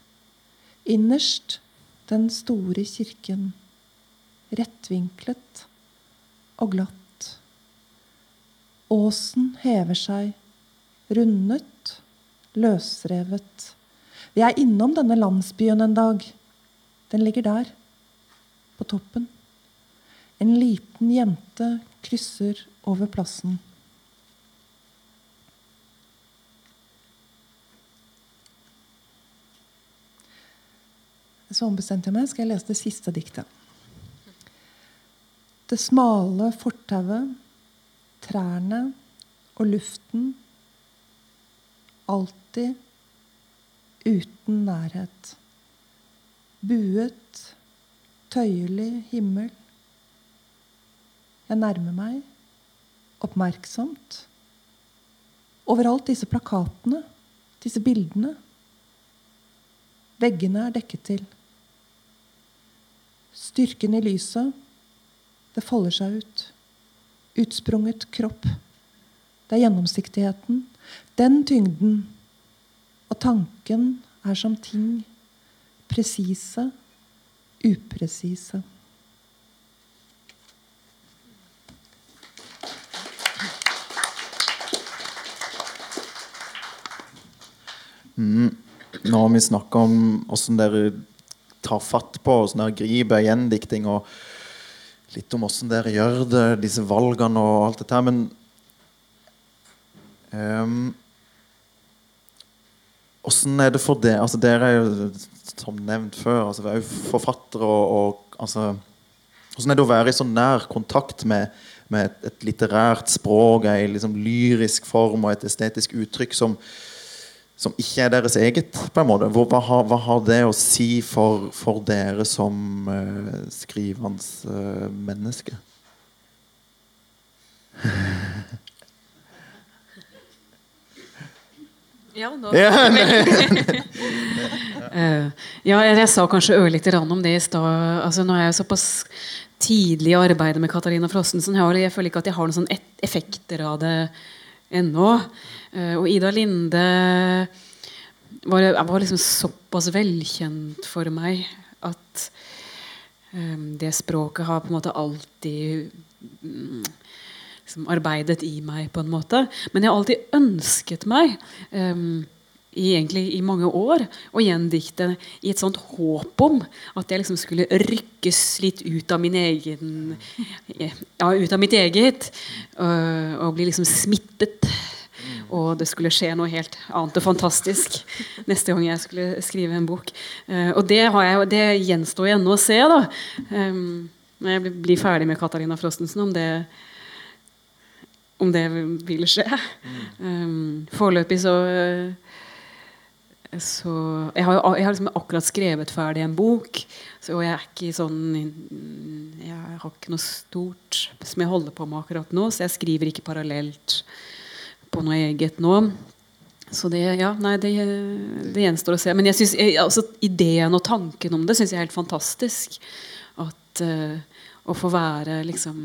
Innerst den store kirken rettvinklet og glatt. Åsen hever seg, rundet, løsrevet. Vi er innom denne landsbyen en dag. Den ligger der, på toppen. En liten jente krysser over plassen. Så ombestemte jeg meg. Skal jeg lese det siste diktet? Det smale fortauet, trærne og luften. Alltid uten nærhet. Buet, tøyelig himmel. Jeg nærmer meg, oppmerksomt. Overalt disse plakatene, disse bildene. Veggene er dekket til. Styrken i lyset det folder seg ut. Utsprunget kropp. Det er gjennomsiktigheten. Den tyngden. Og tanken er som ting. Presise, upresise. Mm. Nå har vi snakka om åssen dere tar fatt på, åssen dere griper gjendikting, og litt om åssen dere gjør det, disse valgene og alt dette men um, Åssen er det for det? Altså, dere er jo, som nevnt før, altså, er jo forfattere og, og altså, Åssen er det å være i så nær kontakt med, med et, et litterært språk, ei liksom lyrisk form og et estetisk uttrykk som som ikke er deres eget, på en måte. Hvor, hva, har, hva, har, det å si for, for dere som uh, skrivende uh, menneske? Ja, ja, ja, jeg, sa kanskje ørlite grann om det i stad. Altså, nå er jeg såpass tidlig i arbeidet med Katarina Frostensen. Jeg, føler ikke at jeg har noen sånn effekter av det ennå. Uh, og Ida Linde var, var liksom såpass velkjent for meg at um, det språket har på en måte alltid um, liksom arbeidet i meg, på en måte. Men jeg har alltid ønsket meg um, i, egentlig i mange år å gjendikte i et sånt håp om at jeg liksom skulle rykkes litt ut av min egen Ja, ut av mitt eget. Og, og bli liksom smittet. Og det skulle skje noe helt annet og fantastisk neste gang jeg skulle skrive en bok. Uh, og det, jeg, det gjenstår ennå å se, da. Um, når jeg blir ferdig med Katarina Frostensen, om det om det vil skje. Um, foreløpig så så Jeg har, jeg har liksom akkurat skrevet ferdig en bok, så jeg er ikke sånn Jeg har ikke noe stort som jeg holder på med akkurat nå, så jeg skriver ikke parallelt på noe eget nå. Så det, ja, nei, det, det gjenstår å se. Men jeg synes, jeg, altså, ideen og tanken om det syns jeg er helt fantastisk. At uh, å få være liksom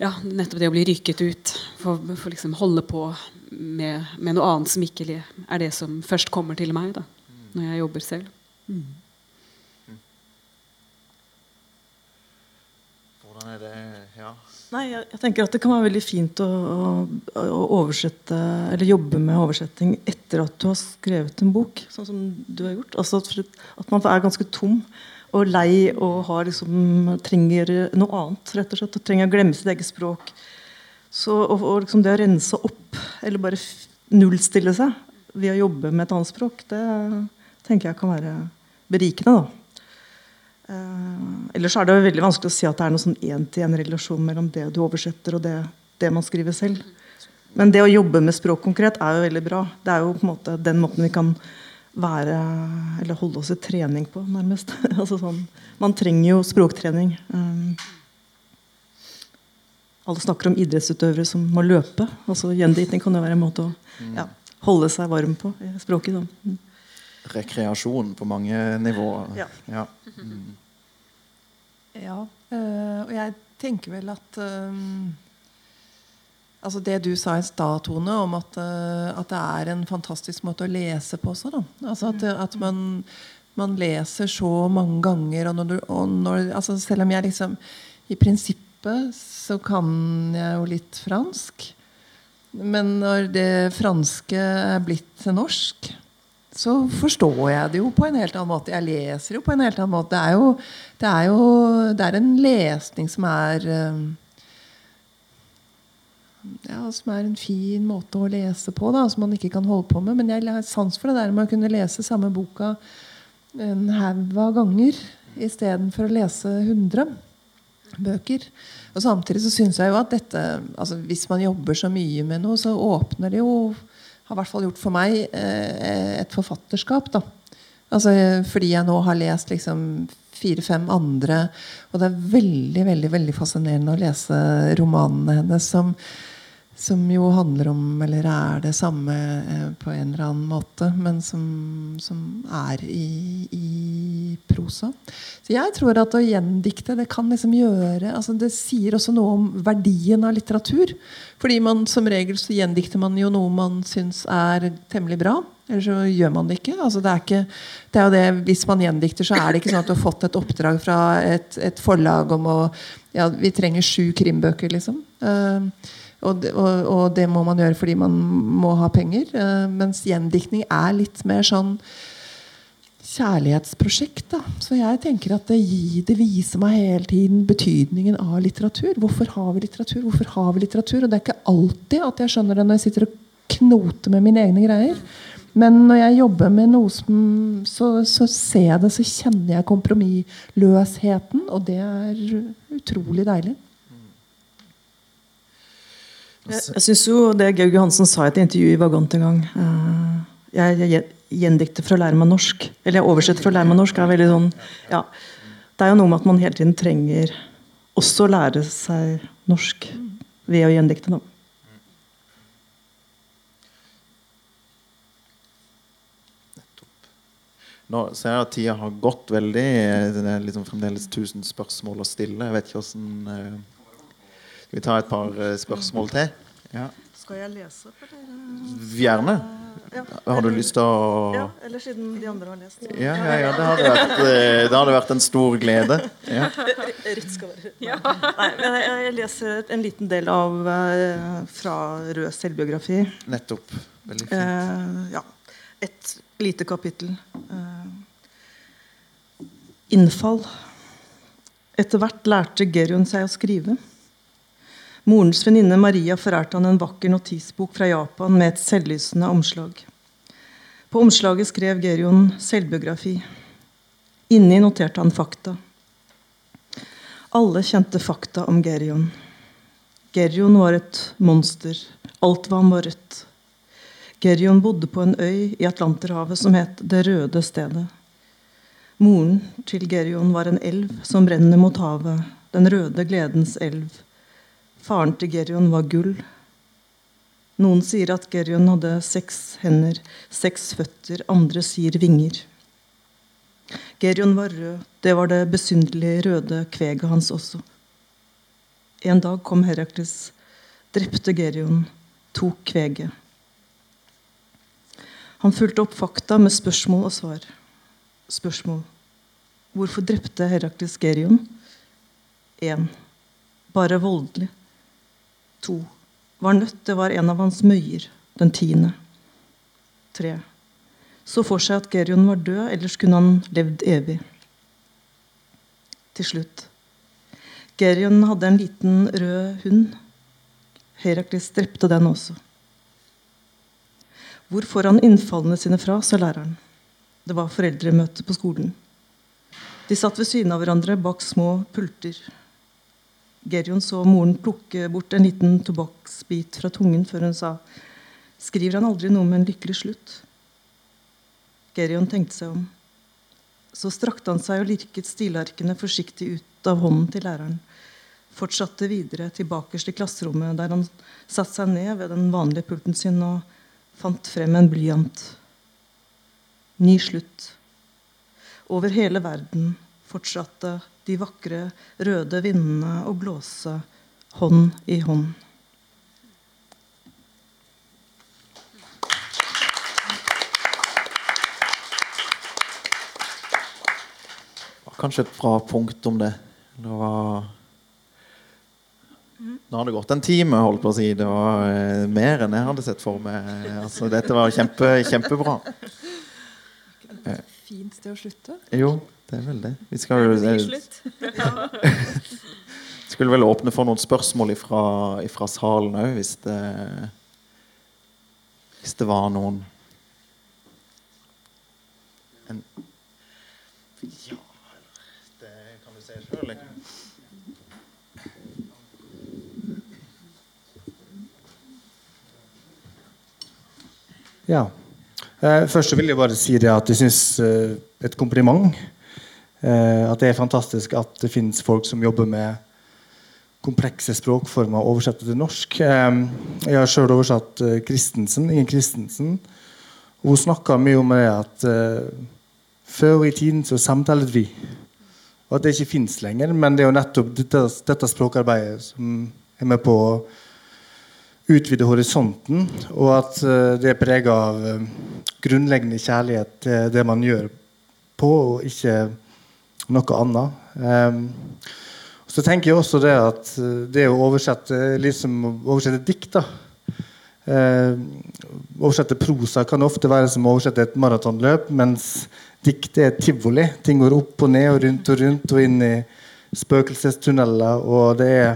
ja, nettopp det å bli ryket ut. For, for liksom holde på med, med, noe annet som ikke er det som først kommer til meg da, når jeg jobber selv. Mm. Hvordan er det ja. Nei, jeg, jeg, tenker at Det kan være veldig fint å, å, å, oversette eller jobbe med oversetting etter at du har skrevet en bok, sånn som du har gjort. Altså at, at man er ganske tom og lei og har liksom, trenger noe annet. rett og slett, og Trenger å glemme sitt eget språk. Så og, og liksom det å rense opp, eller bare nullstille seg ved å jobbe med et annet språk, det tenker jeg kan være berikende. da. Eh, ellers er det veldig vanskelig å si at det er noen sånn én-til-én-relasjon mellom det du oversetter, og det, det, man skriver selv. Men det å jobbe med språk konkret er jo veldig bra. Det er jo på en måte den måten vi kan være Eller holde oss i trening på, nærmest. altså sånn, man trenger jo språktrening. Um, alle snakker om idrettsutøvere som må løpe. altså Gjenditing kan jo være en måte å mm. ja, holde seg varm på i språket. Mm. Rekreasjon på mange nivåer. Ja. ja. Mm. ja øh, og jeg tenker vel at øh, Altså Det du sa i stad, Tone, om at, uh, at, det er en fantastisk måte å lese på også. Da. Altså at, at man, man, leser så mange ganger. Og når du, og når, altså selv om jeg liksom I prinsippet så kan jeg jo litt fransk. Men når det franske er blitt norsk, så forstår jeg det jo på en helt annen måte. Jeg leser jo på en helt annen måte. Det er jo, det er, jo, det er en lesning som er uh, ja, som er en fin måte å lese på, da, som man ikke kan holde på med. Men jeg har sans for det der med å kunne lese samme boka en haug av ganger istedenfor å lese 100 bøker. Og Samtidig så syns jeg jo at dette altså Hvis man jobber så mye med noe, så åpner det jo Har i hvert fall gjort for meg eh, et forfatterskap. da Altså Fordi jeg nå har lest liksom fire-fem andre. Og det er veldig veldig, veldig fascinerende å lese romanene hennes som som jo handler om, eller er det samme eh, på en eller annen måte, men som, som er i, i, prosa. Så jeg tror at å gjendikte det kan liksom gjøre altså Det sier også noe om verdien av litteratur. Fordi man som regel så gjendikter man jo noe man syns er temmelig bra. Eller så gjør man det ikke. Altså det, ikke det er jo det, hvis man gjendikter, så er det ikke sånn at du har fått et oppdrag fra et, et forlag om å ja, Vi trenger sju krimbøker, liksom. Uh, og, og, og, det må man gjøre fordi man må ha penger. Uh, mens gjendiktning er litt mer sånn kjærlighetsprosjekt. Da. Så jeg tenker at det, det, viser meg hele tiden betydningen av litteratur. Hvorfor har vi litteratur? Hvorfor har vi litteratur? Og det er ikke alltid at jeg skjønner det når jeg sitter og knoter med mine egne greier. Men når jeg jobber med noe som så, så ser jeg det, så kjenner jeg kompromissløsheten. Og det er utrolig deilig. Jeg, jeg syns jo det Georg Johansen sa i et intervju i Vagant en gang, uh, jeg, jeg gjendikter for å lære meg norsk. Eller jeg oversetter for å lære meg norsk. er veldig sånn, ja. Det er jo noe med at man hele tiden trenger også å lære seg norsk ved å gjendikte. Da. Nå ser jeg at tida har gått veldig. Det er liksom fremdeles 1000 spørsmål å stille. Jeg vet ikke hvordan uh, Skal vi ta et par uh, spørsmål til? Ja. Skal jeg lese for dere? Gjerne. Ja. Har du lyst til å Ja, eller siden de andre har lest. Ja, ja, ja det, hadde vært, uh, det hadde vært en stor glede. Ja. Rett skal være Nei, jeg, jeg leser en liten del av fra Rød selvbiografi. Nettopp. Veldig fint. ja. Et lite kapittel. Innfall. Etter hvert lærte Gerun seg å skrive. Morens venninne Maria forærte han en vakker notisbok fra Japan med et selvlysende omslag. På omslaget skrev Gerion selvbiografi. Inni noterte han fakta. Alle kjente fakta om Gerion. Gerion var et monster. Alt han var rødt. Gerion bodde på en øy i Atlanterhavet som het Det røde stedet. Moren til Gerion var en elv som brenner mot havet, den røde gledens elv. Faren til Gerion var gull. Noen sier at Gerion hadde seks hender, seks føtter, andre sier vinger. Gerion var rød, det var det besynderlige røde kveget hans også. En dag kom Herakles, drepte Gerion, tok kveget. Han fulgte opp fakta med spørsmål og svar spørsmål. Hvorfor drepte Herakles Gerion? 1. Bare voldelig. 2. Var nødt det var en av hans møyer. Den tiende. Tre. Så for seg at Gerion var død, ellers kunne han levd evig. Til slutt. Gerion hadde en liten rød hund. Herakles drepte den også. Hvor får han innfallene sine fra, sa læreren. Det var foreldremøte på skolen. De satt ved siden av hverandre bak små pulter. Gerion så moren plukke bort en liten tobakksbit fra tungen før hun sa Skriver han aldri noe med en lykkelig slutt? Gerion tenkte seg om. Så strakte han seg og lirket stilarkene forsiktig ut av hånden til læreren. Fortsatte videre tilbake i klasserommet, der han satte seg ned ved den vanlige pulten sin og fant frem en blyant. Ny slutt. Over hele verden fortsatte de vakre, røde vindene og blåse hånd i hånd. Kanskje et bra punkt om det. Det var Nå har det gått en time, holdt på å si. Det var eh, mer enn jeg hadde sett for meg. Altså, dette var kjempe, kjempebra. Fint sted å slutte. Jo, det er vel det. Vi skal jo Skulle vel åpne for noen spørsmål ifra, ifra salen òg, hvis det Hvis det var noen en, Ja Det kan du se sjøl, Ja. Eh, først så vil jeg bare si det at jeg syns eh, et kompliment. Eh, at det er fantastisk at det finnes folk som jobber med komplekse språkformer og oversetter til norsk. Eh, jeg har sjøl oversatt eh, Christensen, Ingen Christensen. Hun snakka mye om det at før i tiden så samtalet vi. Og at det ikke fins lenger. Men det er jo nettopp dette, dette språkarbeidet som er med på å utvide horisonten, og at det er prega av grunnleggende kjærlighet til det man gjør på, og ikke noe annet. Um, så tenker jeg også det at uh, det å oversette liksom oversette dikt da, Oversette prosa kan ofte være som å oversette et maratonløp, mens dikt er tivoli. Ting går opp og ned og rundt og rundt og inn i spøkelsestunneler, og det er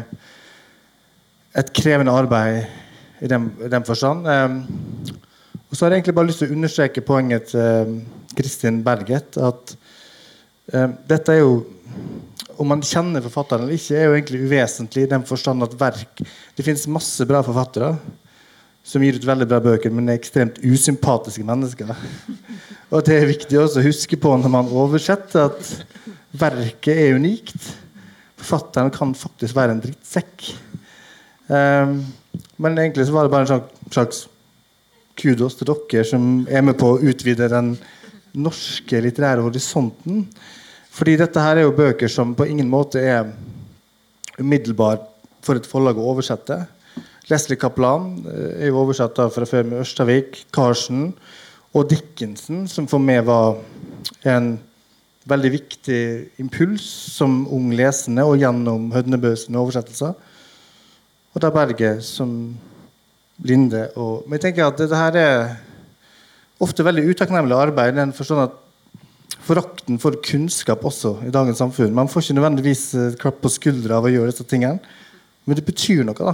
et krevende arbeid i den, i den forstand. Um, og så har jeg egentlig bare lyst til å understreke poenget til Kristin Berget. At dette er jo Om man kjenner forfatteren eller ikke, er jo egentlig uvesentlig i den forstand at verk Det finnes masse bra forfattere. som gir ut veldig bra bøker, men er ekstremt usympatiske mennesker. Og det er viktig også å huske på når man oversetter, at verket er unikt. Forfatteren kan faktisk være en drittsekk. Um, men egentlig så var det bare en slags kudos til dere som er med på å utvide den norske litterære horisonten. Fordi dette her er jo bøker som på ingen måte er umiddelbar for et forlag å oversette. Leslie Kaplan eh, er jo oversatt fra før med Ørstavik, Carsen og Dickinson, som for meg var en veldig viktig impuls som ung lesende og gjennom Hødnebøs oversettelser. Og da Berget som Linde. Og, men jeg tenker at det her er ofte veldig utakknemlig arbeid. den forstand at Forakten for kunnskap også i dagens samfunn. Man får ikke nødvendigvis eh, klapp på skuldra av å gjøre disse tingene, men det betyr noe. da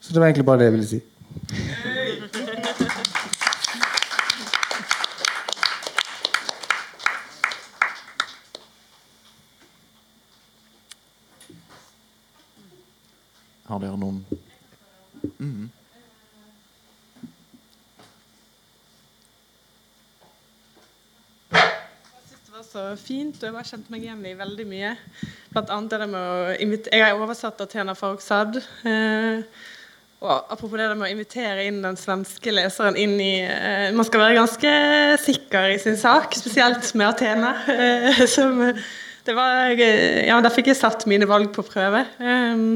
så det var egentlig bare det jeg ville si. Har dere noen mm. Så fint, og jeg har kjent meg igjen i veldig mye. Blant annet det med å Jeg har oversatt Athena Farrokhzad. Eh, og apropos det med å invitere inn den svenske leseren inn i eh, Man skal være ganske sikker i sin sak, spesielt med Athena. Eh, som, var, ja, Der fikk jeg satt mine valg på prøve. Um,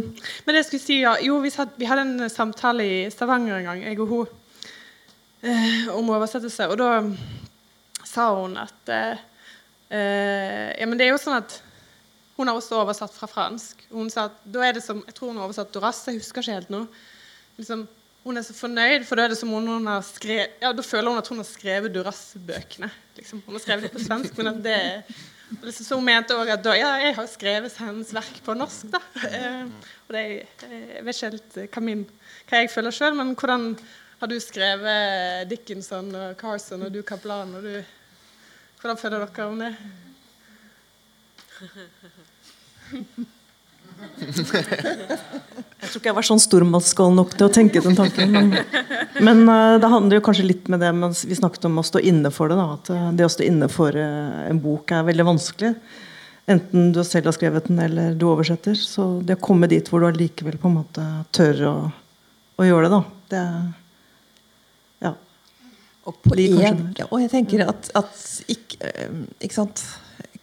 men det jeg skulle si, ja, jo, vi, satt, vi, hadde en samtale i Stavanger en gang, jeg og hun, uh, om oversettelse. Og da sa hun at eh, eh, Ja, men det er jo sånn at hun har også oversatt fra fransk. Hun sa at da er det som, Jeg tror hun har oversatt Doras, jeg husker ikke helt nå liksom, hun er så fornøyd, for da er det som om hun har skrevet Ja, da føler hun at hun har skrevet Duras-bøkene. Liksom. Hun har skrevet det på svensk, men at det liksom, Så hun mente òg at da, ja, jeg har skrevet hennes verk på norsk, da. Eh, og det, jeg vet ikke helt hva, min, hva jeg føler sjøl, men hvordan har du skrevet Dickinson og Carson og du Kaplan? Og du, føler dere om det? Jeg tror ikke jeg var sånn stormannsgal nok til å tenke den tanken. Men, men uh, det handler jo kanskje litt med det mens vi snakket om å stå inne for det. Da, at uh, det å stå inne for uh, en bok er veldig vanskelig. Enten du selv har skrevet den eller du oversetter. Så det å komme dit hvor du allikevel på en måte tør å, å gjøre det, da det Ja. Og, på en, og jeg tenker at, at ikke, ikke sant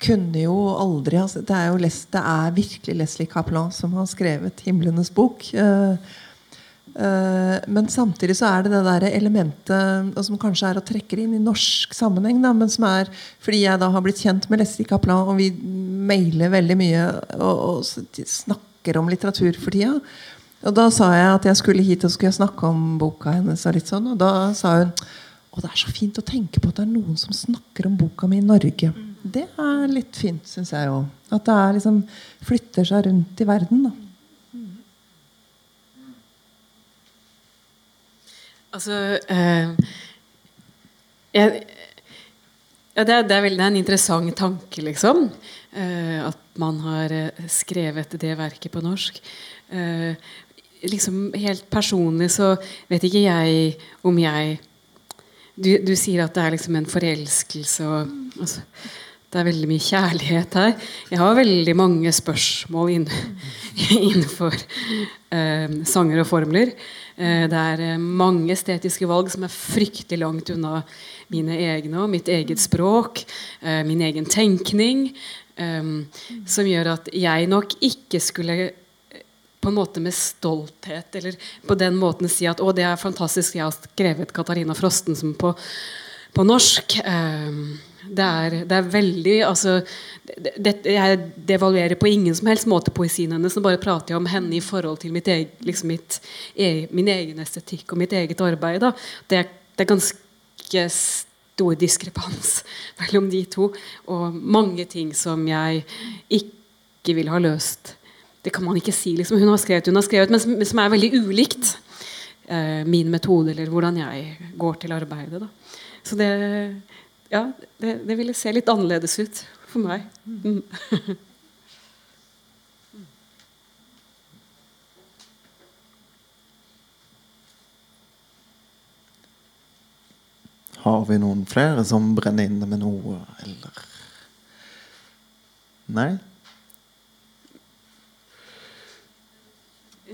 kunne jo aldri altså, det er, jo Les, det er virkelig Leslie Kaplan som har skrevet 'Himlenes bok'. Uh, uh, men samtidig så er det det der elementet som kanskje er å trekke inn i norsk sammenheng. Da, men som er fordi jeg da har blitt kjent med Leslie Kaplan, og vi mailer veldig mye og, og snakker om litteratur for tida. Og da sa jeg at jeg skulle hit og skulle snakke om boka hennes. Og litt sånn, og da sa hun og det er så fint å tenke på at det er noen som snakker om boka mi i Norge. Det er litt fint, syns jeg òg. At det er liksom flytter seg rundt i verden. da. Altså eh, jeg, ja, det, er, det, er veldig, det er en interessant tanke, liksom. Eh, at man har eh, skrevet det verket på norsk. Eh, liksom Helt personlig så vet ikke jeg om jeg du, du, sier at det er liksom en forelskelse og altså, Det er veldig mye kjærlighet her. Jeg har veldig mange spørsmål inn, innenfor eh, sanger og formler. Eh, det er eh, mange estetiske valg som er fryktelig langt unna mine egne og mitt eget språk, eh, min egen tenkning, eh, som gjør at jeg nok ikke skulle på en måte med stolthet eller på den måten si at å, det er fantastisk, jeg har skrevet Katarina Frostensen på, på norsk. Um, det, er, det er, veldig altså, det, Jeg devaluerer på ingen som helst måte poesien hennes. Nå bare prater jeg om henne i forhold til egen, liksom mitt, e, min egen estetikk og mitt eget arbeid. Det, det er ganske stor diskrepans mellom de to. Og mange ting som jeg ikke vil ha løst det kan man ikke si. Liksom. Hun har skrevet, hun har skrevet, men som, som er veldig ulikt eh, min metode, eller hvordan jeg går til arbeidet. Da. Så det, ja, det, det, ville se litt annerledes ut for meg. Mm. Har vi noen flere som brenner inne med noe, eller Nei?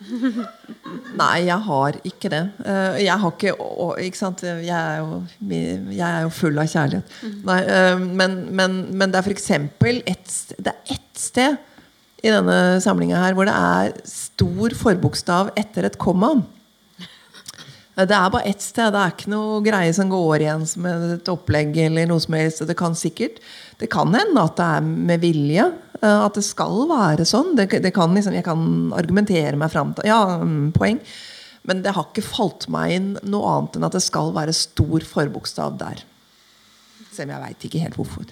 Nei, jeg har ikke det. Eh, Jeg har ikke, ikke sant? Jeg er jo, jeg er jo full av kjærlighet. Nei, eh, men, men, men det er f.eks. ett et sted i denne samlinga her hvor det er stor forbokstav etter et komma. Eh, Det er bare ett sted. Det er ikke noe greie som går igjen som et opplegg. eller noe som helst. Det kan sikkert Det kan hende at det er med vilje. Eh, At det skal være sånn. Det, det kan liksom, jeg kan argumentere meg fram til Ja, mm, poeng. Men det har ikke falt meg inn noe annet enn at det skal være stor forbokstav der. Selv om jeg veit ikke helt hvorfor.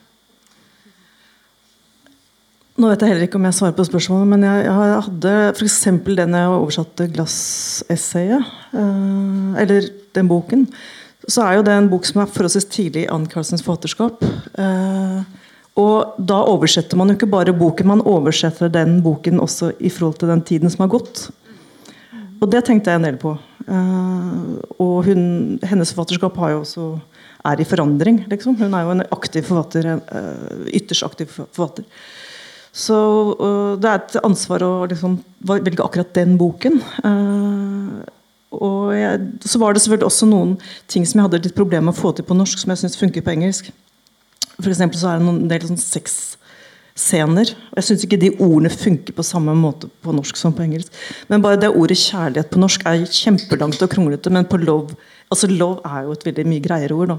Nå vet jeg heller ikke om jeg svarer på spørsmålet, men jeg, jeg hadde f.eks. den jeg oversatte glassessayet, eh, eller den boken. Så er jo det en bok som er forholdsvis tidlig i Ann Carlsens forfatterskap. Eh, og da oversetter man jo ikke bare boken, man oversetter den boken også i forhold til den tiden som har gått. Og det tenkte jeg en del på. Eh, og hun, hennes forfatterskap har jo også, er i forandring. Liksom. Hun er jo en aktiv forfatter, en eh, ytterst aktiv forfatter. Så øh, det er et ansvar å liksom, velge akkurat den boken. Eh, og jeg, så var det selvfølgelig også noen ting som jeg hadde litt problemer med å få til på norsk, som jeg syns funker på engelsk. For eksempel så er det en del sånn sexscener. Jeg syns ikke de ordene funker på samme måte på norsk som på engelsk. Men bare det ordet kjærlighet på norsk er kjempelangt og kronglete, men på love Altså love er jo et veldig mye greiere ord. Da.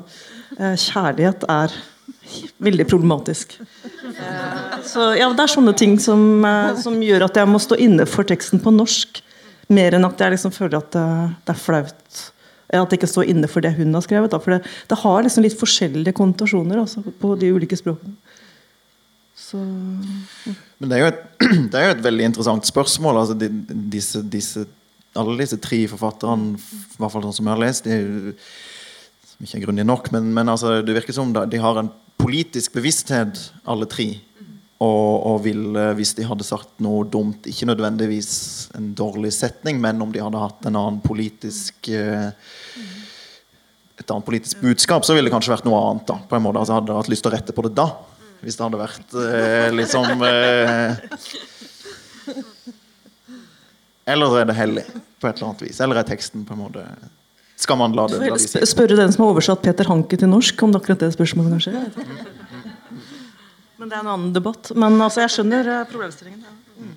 Eh, Kjærlighet er veldig problematisk. Så ja, Det er sånne ting som, eh, som gjør at jeg må stå inne for teksten på norsk. Mer enn at jeg liksom føler at det, det er flaut. At det ikke står inne for det hun har skrevet. Da. For det, det har liksom litt forskjellige konnotasjoner altså, på de ulike språkene. Så Men det er jo et, det er jo et veldig interessant spørsmål. Altså, de, disse, disse, alle disse tre forfatterne, i hvert fall sånn som jeg har lest, de som ikke er grundig nok, men, men altså, det virker som de har en politisk bevissthet, alle tre. Og, og vil, eh, hvis de hadde sagt noe dumt, ikke nødvendigvis en dårlig setning, men om de hadde hatt en annen politisk eh, et annet politisk budskap, så ville det kanskje vært noe annet. da på en måte, altså Hadde hatt lyst til å rette på det da. Hvis det hadde vært eh, liksom eh, Eller så er det hellig på et eller annet vis. Eller er teksten på en måte Skal man la det la de spørre den som har oversatt Peter Hanke til norsk, om det akkurat det spørsmålet kanskje. Men det er en annen debatt. Men altså, jeg skjønner eh, problemstillingen. Ja. Mm.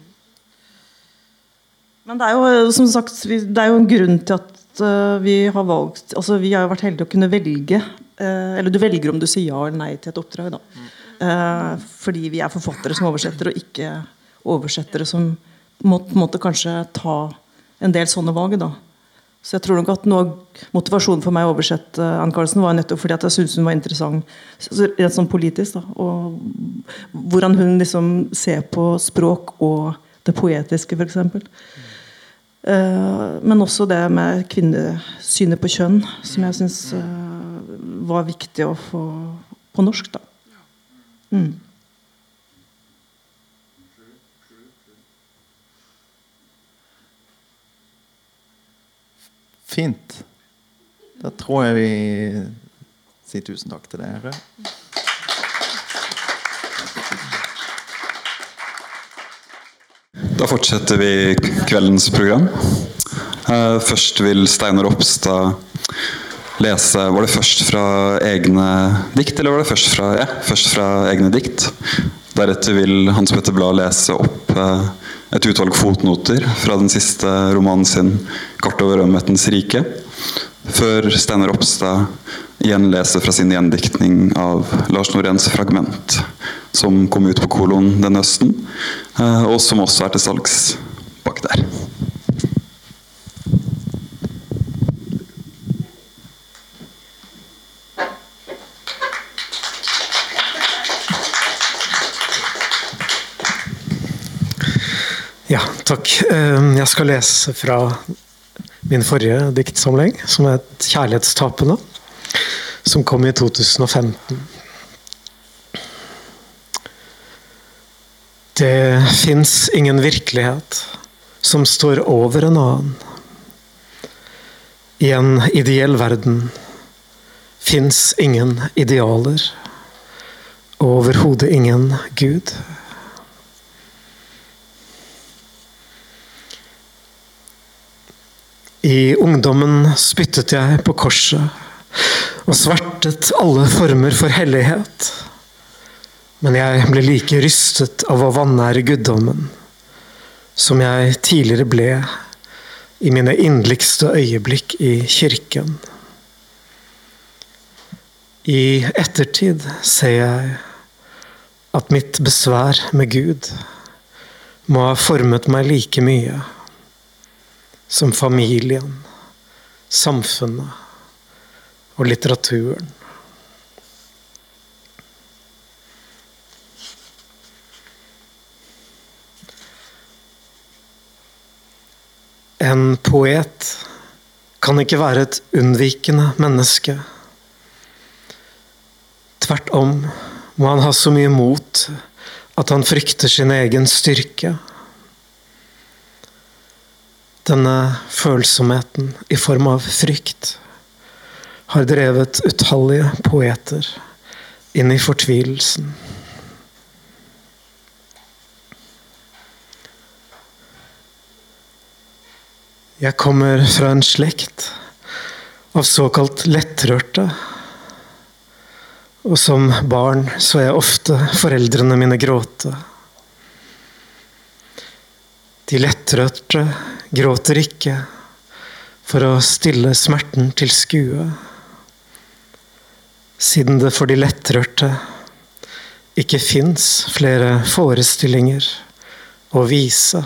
Men det er jo eh, som sagt, det er jo en grunn til at eh, vi har valgt altså Vi har jo vært heldige å kunne velge. eller du velger om du sier ja eller nei til et oppdrag. da. Fordi vi er forfattere som oversetter, og ikke oversettere som må måte kanskje ta en del sånne valg. da. Så jeg tror nok at noe motivasjonen for meg å oversette Ann Carlsen var nettopp fordi at jeg syntes hun var interessant rett sånn politisk. da, Og hvordan hun liksom ser på språk og det poetiske, f.eks. Uh, men også det med kvinnesynet på kjønn, som jeg syns var viktig å få på norsk. da. Mm. Fint. Da tror jeg vi sier tusen takk til dere. Da fortsetter vi kveldens program. Eh, Først vil Steinar Opstad lese Var det først fra egne dikt, eller var det først fra, ja, først fra egne dikt? Deretter vil Hans Petter Blad lese opp eh, et utvalg fotnoter fra den siste romanen sin 'Kart over ømhetens rike'. Før Steinar Opstad gjenleser fra sin gjendiktning av Lars Noréns 'Fragment', som kom ut på kolon denne høsten, eh, og som også er til salgs bak der. Ja, takk. Ehm, jeg skal lese fra min forrige diktsamling, som het 'Kjærlighetstapene', som kom i 2015. Det fins ingen virkelighet som står over en annen. I en ideell verden fins ingen idealer, og overhodet ingen Gud. I ungdommen spyttet jeg på korset og svertet alle former for hellighet. Men jeg ble like rystet av å vanære guddommen som jeg tidligere ble i mine inderligste øyeblikk i kirken. I ettertid ser jeg at mitt besvær med Gud må ha formet meg like mye som familien, samfunnet og litteraturen. En poet kan ikke være et unnvikende menneske. Tvert om må han ha så mye mot at han frykter sin egen styrke. Denne følsomheten i form av frykt har drevet utallige poeter inn i fortvilelsen. Jeg kommer fra en slekt av såkalt lettrørte. Og som barn så jeg ofte foreldrene mine gråte. De lettrørte gråter ikke for å stille smerten til skue, siden det for de lettrørte ikke fins flere forestillinger å vise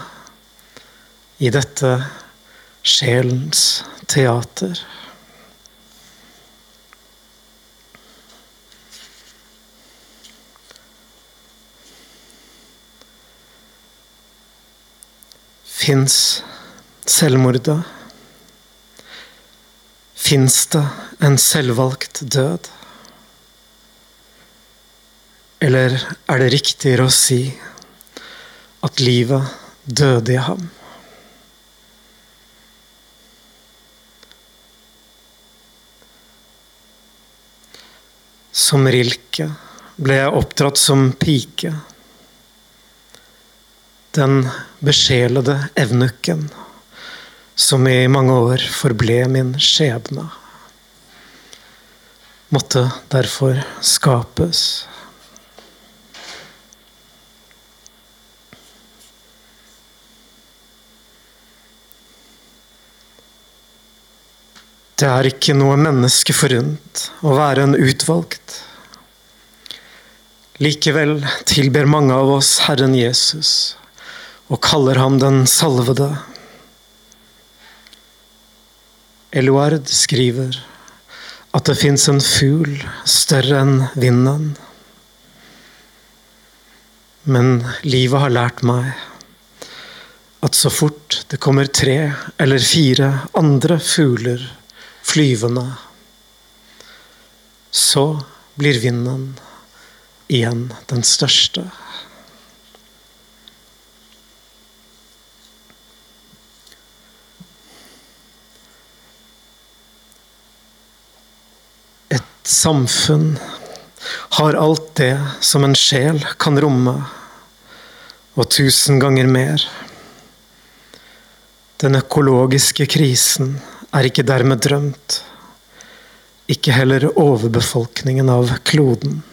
i dette sjelens teater. Fins selvmordet? Fins det en selvvalgt død? Eller er det riktigere å si at livet døde i ham? Som Rilke ble jeg oppdratt som pike. Den besjelede evnukken som i mange år forble min skjebne, måtte derfor skapes. Det er ikke noe menneske forunt å være en utvalgt. Likevel tilber mange av oss Herren Jesus og kaller ham den salvede. Eluard skriver at det fins en fugl større enn vinden. Men livet har lært meg at så fort det kommer tre eller fire andre fugler flyvende, så blir vinden igjen den største. Samfunn har alt det som en sjel kan romme, og tusen ganger mer. Den økologiske krisen er ikke dermed drømt, ikke heller overbefolkningen av kloden.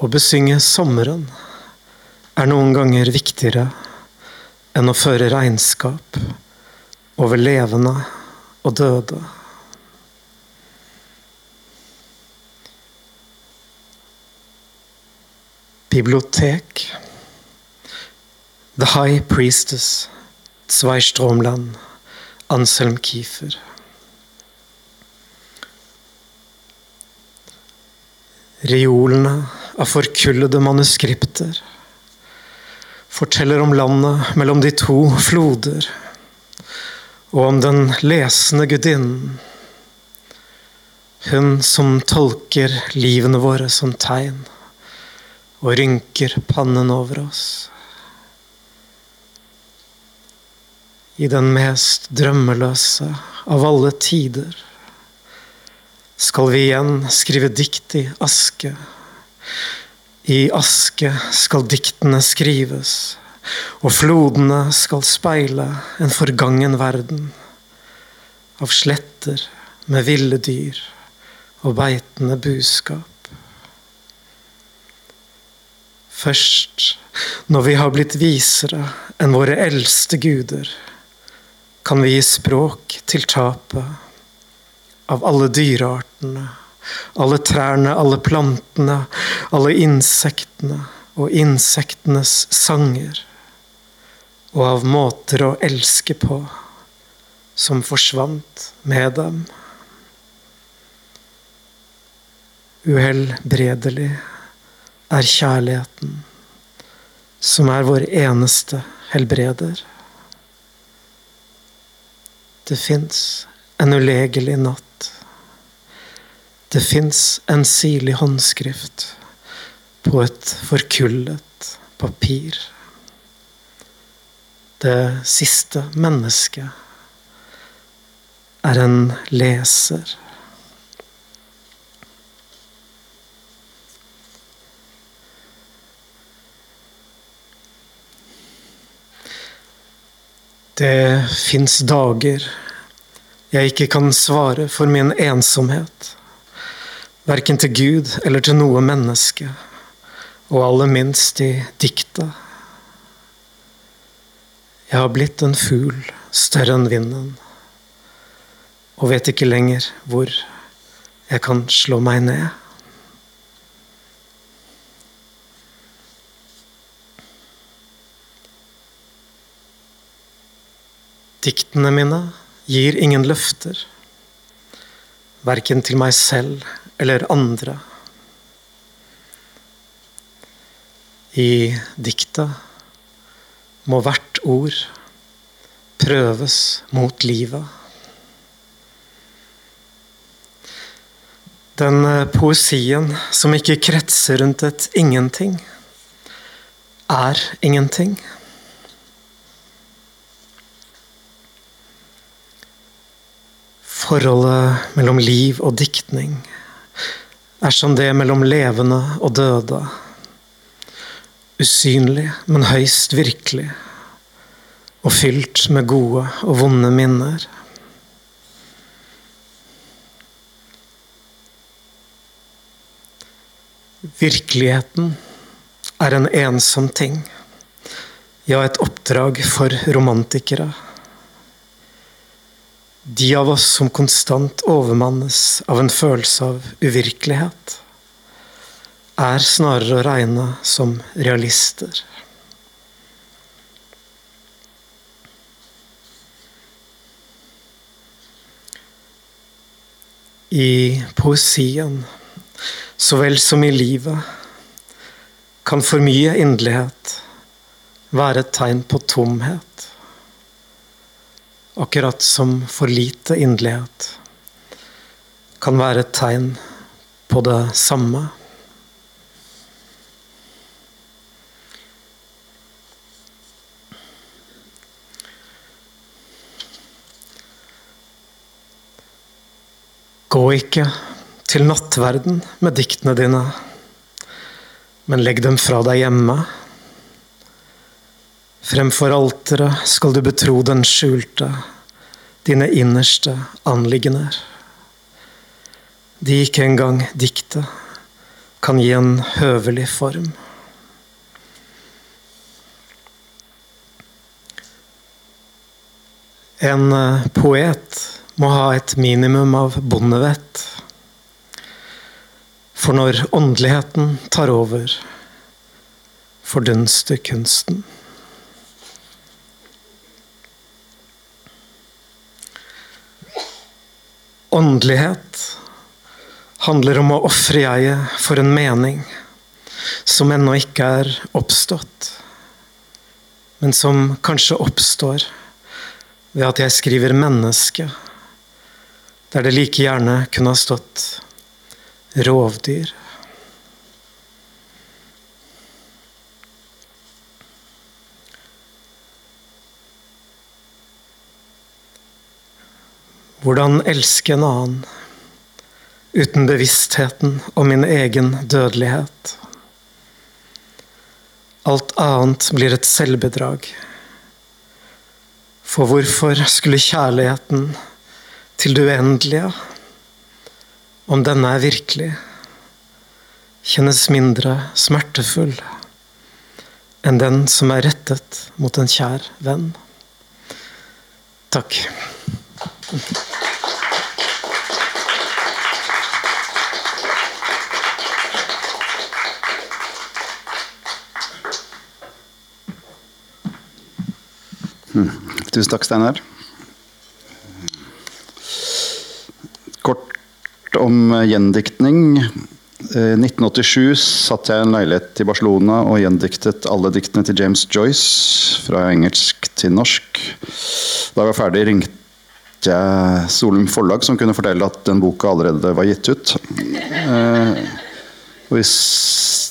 Å besynge sommeren er noen ganger viktigere enn å føre regnskap over levende og døde. Bibliotek. The High Priestess, Zweistromland, Anselm Kiefer. Reolene av forkullede manuskripter. forteller om landet mellom de to floder, og om den lesende gudinnen. Hun som tolker livene våre som tegn, og rynker pannen over oss. I den mest drømmeløse av alle tider skal vi igjen skrive dikt i aske. I aske skal diktene skrives, og flodene skal speile en forgangen verden av sletter med ville dyr og beitende buskap. Først når vi har blitt visere enn våre eldste guder, kan vi gi språk til tapet av alle dyreartene, alle trærne, alle plantene, alle insektene og insektenes sanger, og av måter å elske på som forsvant med dem. Uhelbredelig er kjærligheten, som er vår eneste helbreder. Det fins en ulegelig natt det fins en sirlig håndskrift på et forkullet papir. Det siste mennesket er en leser. Det fins dager jeg ikke kan svare for min ensomhet. Verken til Gud eller til noe menneske, og aller minst i dikta. Jeg har blitt en fugl større enn vinden, og vet ikke lenger hvor jeg kan slå meg ned. Diktene mine gir ingen løfter, verken til meg selv eller andre. I dikta må hvert ord prøves mot livet. Den eh, poesien som ikke kretser rundt et ingenting, er ingenting. Forholdet mellom liv og diktning er som det mellom levende og døde. Usynlig, men høyst virkelig. Og fylt med gode og vonde minner. Virkeligheten er en ensom ting. Ja, et oppdrag for romantikere. De av oss som konstant overmannes av en følelse av uvirkelighet, er snarere å regne som realister. I poesien, så vel som i livet, kan for mye inderlighet være et tegn på tomhet. Akkurat som for lite inderlighet kan være et tegn på det samme. Gå ikke til nattverden med diktene dine, men legg dem fra deg hjemme Fremfor alteret skal du betro den skjulte, dine innerste anliggender. De ikke engang diktet kan gi en høvelig form. En eh, poet må ha et minimum av bondevett. For når åndeligheten tar over, fordunster kunsten. Åndelighet handler om å ofre jeget for en mening som ennå ikke er oppstått. men som kanskje oppstår ved at jeg skriver 'menneske', der det like gjerne kunne ha stått 'rovdyr'. Hvordan elske en annen uten bevisstheten om min egen dødelighet? Alt annet blir et selvbedrag. For hvorfor skulle kjærligheten til det uendelige, om denne er virkelig, kjennes mindre smertefull enn den som er rettet mot en kjær venn? Takk. Tusen takk, Steinar. Kort om gjendiktning. I 1987 satt jeg i en leilighet i Barcelona og gjendiktet alle diktene til James Joyce fra engelsk til norsk. Da jeg var ferdig, ringte jeg Solum Forlag, som kunne fortelle at den boka allerede var gitt ut. Eh, hvis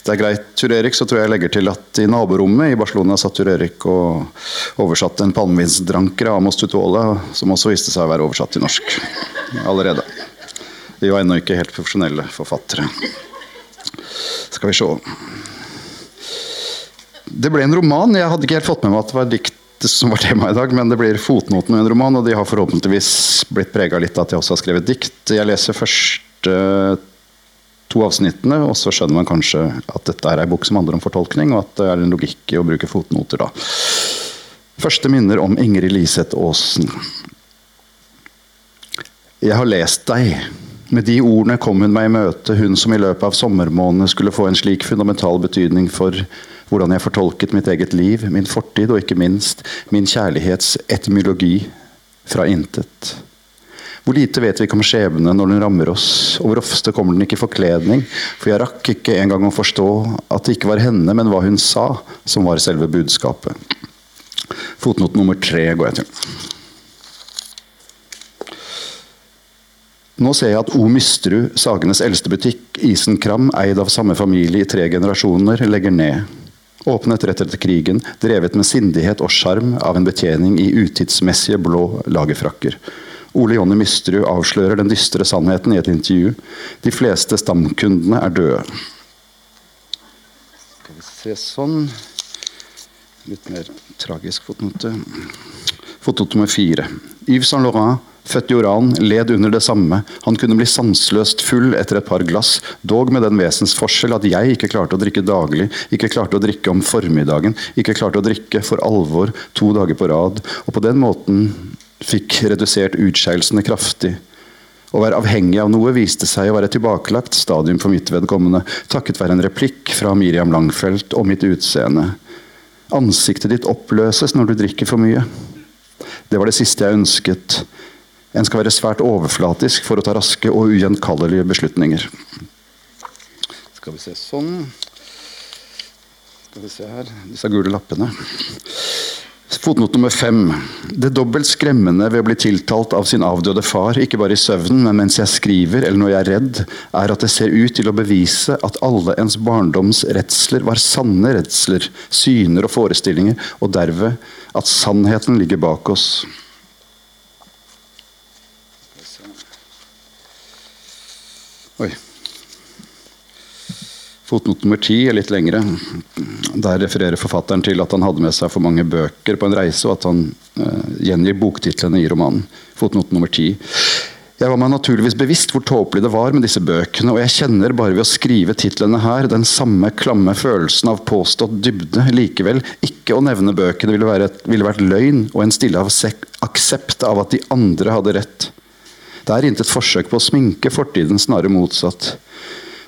det er greit, Tur Erik, så tror jeg jeg legger til at i naborommet i Barcelona satt Tur Erik og oversatte en palmevinsdranker av Amos Tutuola, som også viste seg å være oversatt til norsk allerede. De var ennå ikke helt profesjonelle forfattere. Skal vi se Det ble en roman. Jeg hadde ikke helt fått med meg at det var dikt som var tema i dag, men det blir fotnoten i en roman, og de har forhåpentligvis blitt prega litt av at jeg også har skrevet dikt. Jeg leser første to avsnittene, og så skjønner man kanskje at dette er ei bok som handler om fortolkning, og at det er en logikk i å bruke fotnoter da. Første minner om Ingrid Liseth Aasen. Jeg har lest deg. Med de ordene kom hun meg i møte, hun som i løpet av sommermånedene skulle få en slik fundamental betydning for hvordan jeg fortolket mitt eget liv, min fortid og ikke minst min kjærlighets etymologi fra intet. Hvor lite vet vi ikke om skjebne når den rammer oss, og hvor ofte kommer den ikke i forkledning, for jeg rakk ikke engang å forstå at det ikke var henne, men hva hun sa, som var selve budskapet. Fotnote nummer tre går jeg til. Nå ser jeg at O Mysterud, Sagenes eldste butikk, Isen Kram, eid av samme familie i tre generasjoner, legger ned. Åpnet rett etter krigen, drevet med sindighet og sjarm av en betjening i utidsmessige blå lagerfrakker. Ole Jonny Mysterud avslører den dystre sannheten i et intervju. De fleste stamkundene er døde. Skal vi se sånn Litt mer tragisk fotnote. Fotnote nummer fire. Yves Saint Laurent, født i Oran, led under det samme. Han kunne bli sanseløst full etter et par glass, dog med den vesensforskjell at jeg ikke klarte å drikke daglig, ikke klarte å drikke om formiddagen, ikke klarte å drikke for alvor to dager på rad, og på den måten fikk redusert utskeielsene kraftig. Å være avhengig av noe viste seg å være tilbakelagt stadium for mitt vedkommende, takket være en replikk fra Miriam Langfelt om mitt utseende. Ansiktet ditt oppløses når du drikker for mye. Det var det siste jeg ønsket. En skal være svært overflatisk for å ta raske og ugjenkallelige beslutninger. Skal vi se sånn Skal vi se her Disse gule lappene. Fotnote nummer fem. Det dobbelt skremmende ved å bli tiltalt av sin avdøde far, ikke bare i søvnen, men mens jeg skriver eller når jeg er redd, er at det ser ut til å bevise at alle ens barndoms redsler var sanne redsler, syner og forestillinger, og derved at sannheten ligger bak oss. Oi. Fotnote nummer ti er litt lengre. Der refererer forfatteren til at han hadde med seg for mange bøker på en reise, og at han uh, gjengir boktitlene i romanen. Fotnote nummer ti. Jeg var meg naturligvis bevisst hvor tåpelig det var med disse bøkene, og jeg kjenner bare ved å skrive titlene her den samme klamme følelsen av påstått dybde. Likevel, ikke å nevne bøkene ville, være, ville vært løgn og en stille aksept av at de andre hadde rett. Det er intet forsøk på å sminke fortiden, snarere motsatt.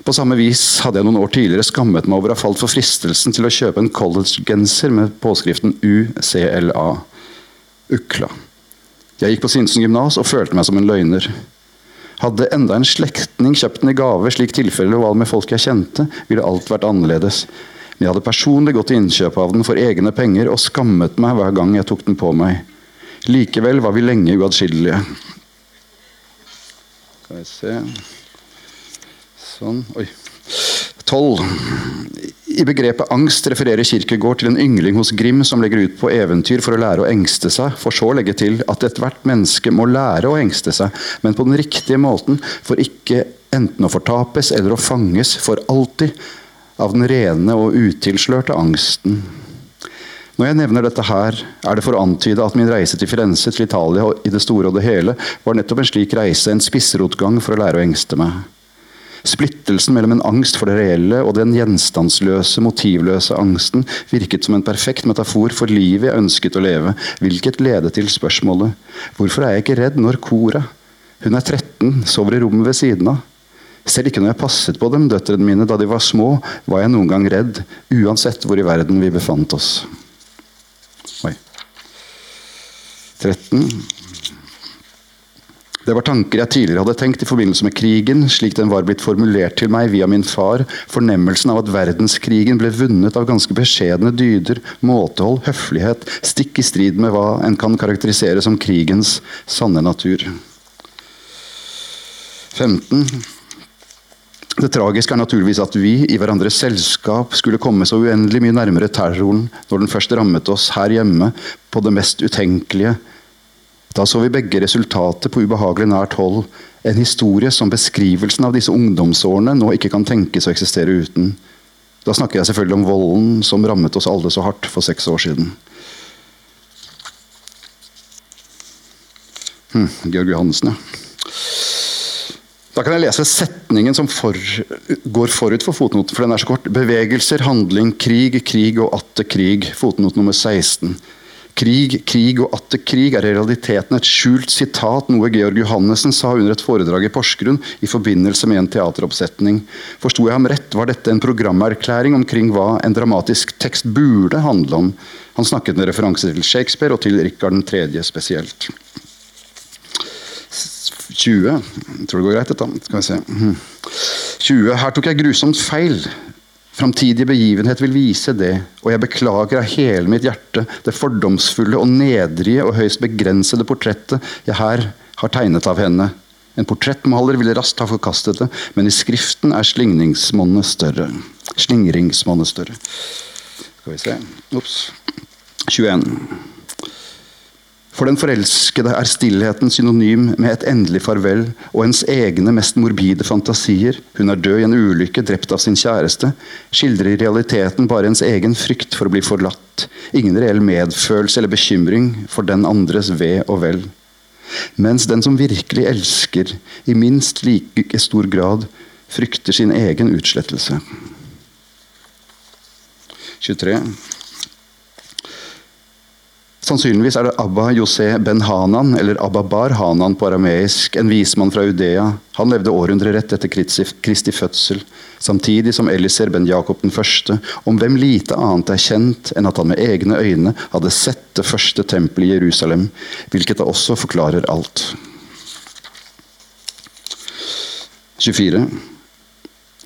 På samme vis hadde jeg noen år tidligere skammet meg over å ha falt for fristelsen til å kjøpe en collegegenser med påskriften UCLA. Ukla. Jeg gikk på Sinsen gymnas og følte meg som en løgner. Hadde enda en slektning kjøpt den i gave, slik tilfellet var med folk jeg kjente, ville alt vært annerledes. Men jeg hadde personlig gått til innkjøp av den for egne penger og skammet meg hver gang jeg tok den på meg. Likevel var vi lenge uatskillelige. Skal vi se Sånn. Oi. 12. I begrepet angst refererer Kirkegård til en yngling hos Grim som legger ut på eventyr for å lære å engste seg, for så å legge til at ethvert menneske må lære å engste seg, men på den riktige måten, for ikke enten å fortapes eller å fanges for alltid av den rene og utilslørte angsten. Når jeg nevner dette her, er det for å antyde at min reise til Firenze, til Italia og i det store og det hele, var nettopp en slik reise, en spissrotgang for å lære å engste meg. Splittelsen mellom en angst for det reelle og den gjenstandsløse, motivløse angsten virket som en perfekt metafor for livet jeg ønsket å leve, hvilket ledet til spørsmålet hvorfor er jeg ikke redd når koret hun er 13, sover i rommet ved siden av? Selv ikke når jeg passet på dem, døtrene mine, da de var små, var jeg noen gang redd, uansett hvor i verden vi befant oss. Oi. 13. Det var tanker jeg tidligere hadde tenkt i forbindelse med krigen, slik den var blitt formulert til meg via min far, fornemmelsen av at verdenskrigen ble vunnet av ganske beskjedne dyder, måtehold, høflighet, stikk i strid med hva en kan karakterisere som krigens sanne natur. 15. Det tragiske er naturligvis at vi, i hverandres selskap, skulle komme så uendelig mye nærmere terroren når den først rammet oss her hjemme, på det mest utenkelige, da så vi begge resultatet på ubehagelig nært hold. En historie som beskrivelsen av disse ungdomsårene nå ikke kan tenkes å eksistere uten. Da snakker jeg selvfølgelig om volden som rammet oss alle så hardt for seks år siden. Hm, Georg Johansen, ja. Da kan jeg lese setningen som for, går forut for fotnoten, for den er så kort. Bevegelser, handling, krig, krig og atter krig. Fotnote nummer 16. Krig, krig og atter krig er i realiteten et skjult sitat, noe Georg Johannessen sa under et foredrag i Porsgrunn i forbindelse med en teateroppsetning. Forsto jeg ham rett, var dette en programerklæring omkring hva en dramatisk tekst burde handle om. Han snakket med referanse til Shakespeare og til Rikard 3. spesielt. 20. Jeg tror det går greit, dette. Skal vi se. 20. Her tok jeg grusomt feil. Framtidige begivenhet vil vise det, og jeg beklager av hele mitt hjerte det fordomsfulle og nedrige og høyst begrensede portrettet jeg her har tegnet av henne. En portrettmaler ville raskt ha forkastet det, men i skriften er slingringsmonnet større. Slingringsmonnet større. Skal vi se Ops. 21. For den forelskede er stillheten synonym med et endelig farvel og ens egne mest morbide fantasier. Hun er død i en ulykke, drept av sin kjæreste. Skildrer i realiteten bare ens egen frykt for å bli forlatt. Ingen reell medfølelse eller bekymring for den andres ve og vel. Mens den som virkelig elsker, i minst like stor grad frykter sin egen utslettelse. 23. Sannsynligvis er det Abba José ben Hanan, eller Abba bar Hanan på arameisk, en vismann fra Udea. Han levde århundret rett etter Kristi fødsel, samtidig som Eliser ben Jakob den første, om hvem lite annet er kjent enn at han med egne øyne hadde sett det første tempelet i Jerusalem, hvilket da også forklarer alt. 24.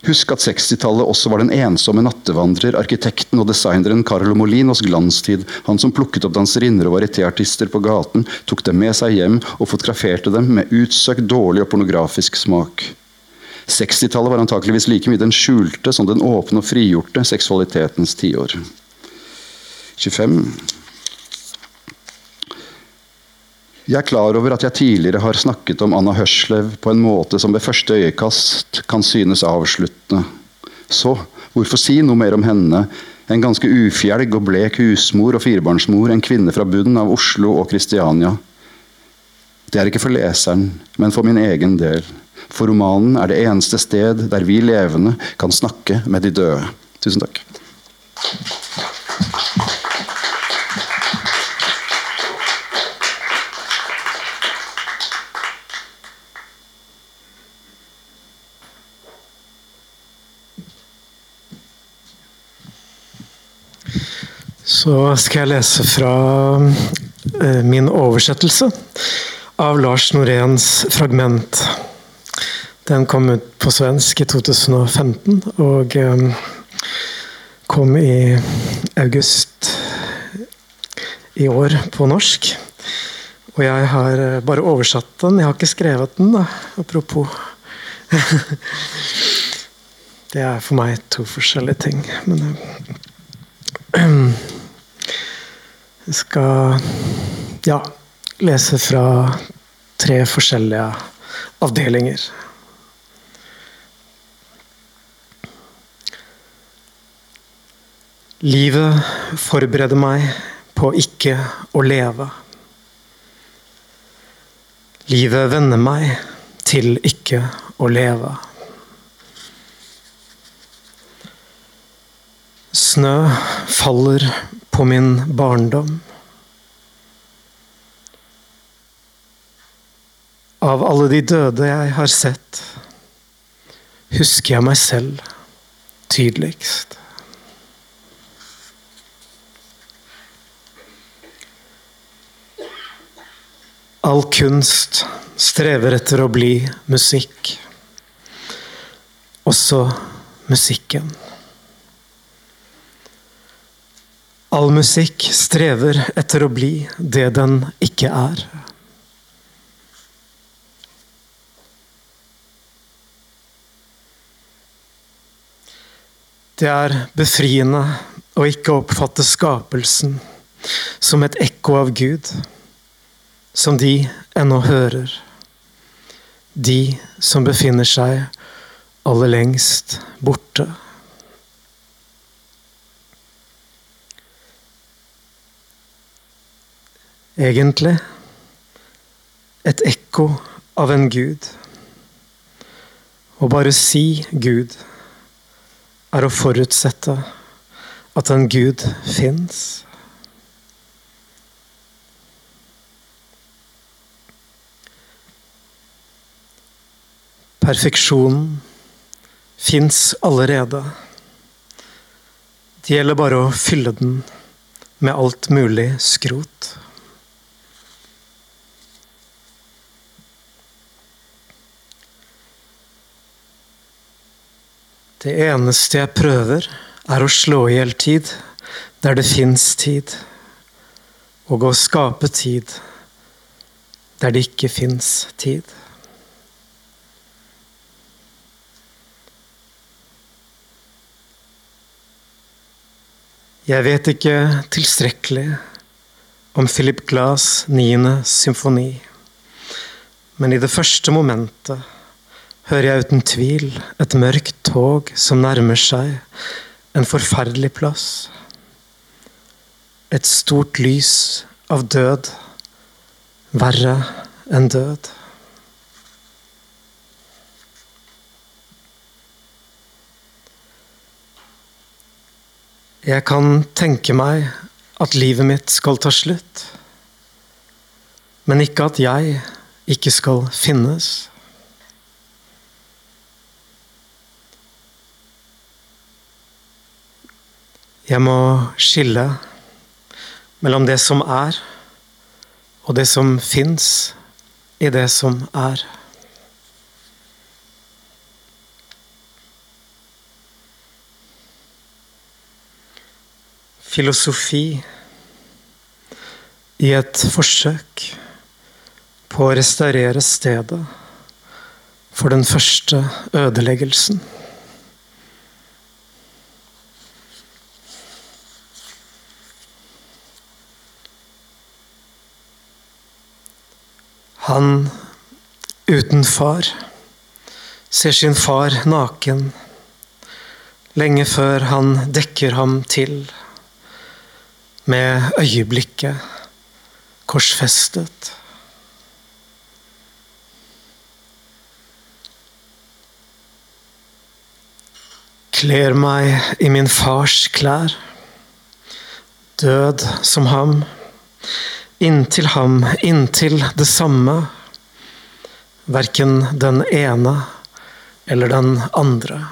Husk at 60-tallet også var den ensomme nattevandrer, arkitekten og designeren Carlo Molinos glanstid. Han som plukket opp danserinner og varietéartister på gaten, tok dem med seg hjem og fotograferte dem med utsøkt dårlig og pornografisk smak. 60-tallet var antakeligvis like mye den skjulte som den åpne og frigjorte seksualitetens tiår. 25. Jeg er klar over at jeg tidligere har snakket om Anna Hørslev på en måte som ved første øyekast kan synes avsluttende. Så hvorfor si noe mer om henne, en ganske ufjelg og blek husmor og firebarnsmor, en kvinne fra bunnen av Oslo og Kristiania? Det er ikke for leseren, men for min egen del. For romanen er det eneste sted der vi levende kan snakke med de døde. Tusen takk. Så skal jeg lese fra eh, min oversettelse av Lars Noréns fragment. Den kom ut på svensk i 2015 og eh, kom i august i år på norsk. Og jeg har eh, bare oversatt den. Jeg har ikke skrevet den, da. Apropos. Det er for meg to forskjellige ting. Men skal ja, lese fra tre forskjellige avdelinger. Livet forbereder meg på ikke å leve. Livet vender meg til ikke å leve. Snø faller på min barndom. Av alle de døde jeg har sett, husker jeg meg selv tydeligst. All kunst strever etter å bli musikk. Også musikken. All musikk strever etter å bli det den ikke er. Det er befriende å ikke oppfatte skapelsen som et ekko av Gud som de ennå hører. De som befinner seg aller lengst borte. Egentlig et ekko av en gud. Å bare si Gud er å forutsette at en gud fins. Perfeksjonen fins allerede. Det gjelder bare å fylle den med alt mulig skrot. Det eneste jeg prøver, er å slå i hjel tid der det fins tid, og å skape tid der det ikke fins tid. Jeg vet ikke tilstrekkelig om Philip Glass' niende symfoni, men i det første momentet hører jeg uten tvil et mørkt tog som nærmer seg en forferdelig plass. Et stort lys av død, verre enn død. Jeg kan tenke meg at livet mitt skal ta slutt, men ikke at jeg ikke skal finnes. Jeg må skille mellom det som er, og det som fins i det som er. filosofi i et forsøk på å restaurere stedet for den første ødeleggelsen. Han uten far ser sin far naken lenge før han dekker ham til med øyeblikket korsfestet. Kler meg i min fars klær, død som ham, inntil ham, inntil det samme, verken den ene eller den andre.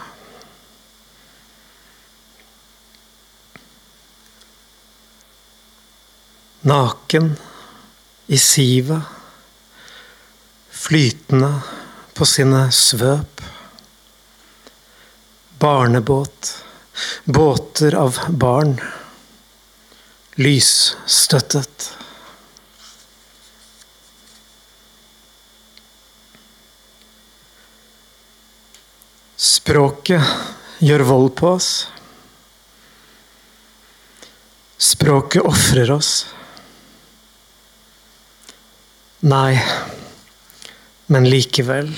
Naken i sivet, flytende på sine svøp. Barnebåt båter av barn. Lysstøttet. Språket gjør vold på oss. Språket ofrer oss. Nei, men likevel.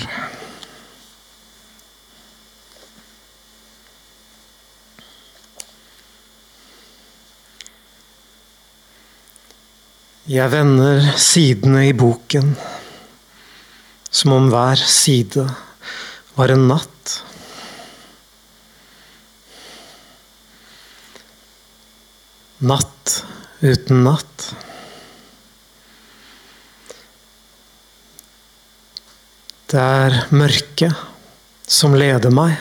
Jeg vender sidene i boken som om hver side var en natt. Natt uten natt. Det er mørket som leder meg.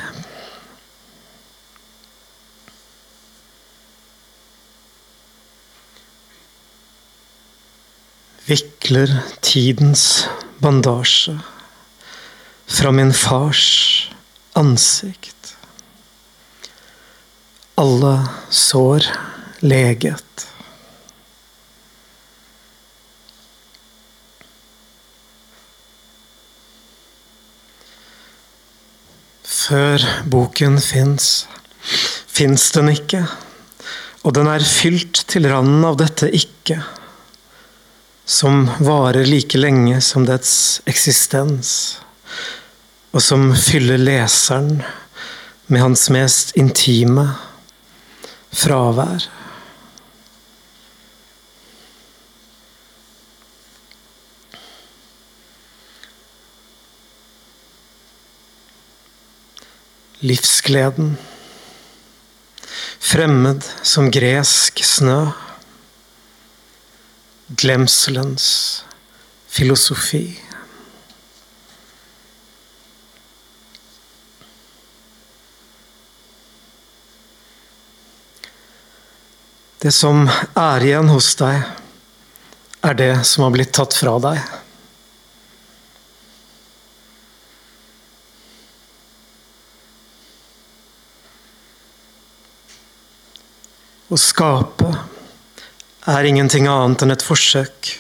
Vikler tidens bandasje fra min fars ansikt. Alle sår leget. Før boken fins, fins den ikke, og den er fylt til randen av dette ikke, som varer like lenge som dets eksistens, og som fyller leseren med hans mest intime fravær. Livsgleden. Fremmed som gresk snø. Glemselens filosofi. Det som er igjen hos deg, er det som har blitt tatt fra deg. Å skape er ingenting annet enn et forsøk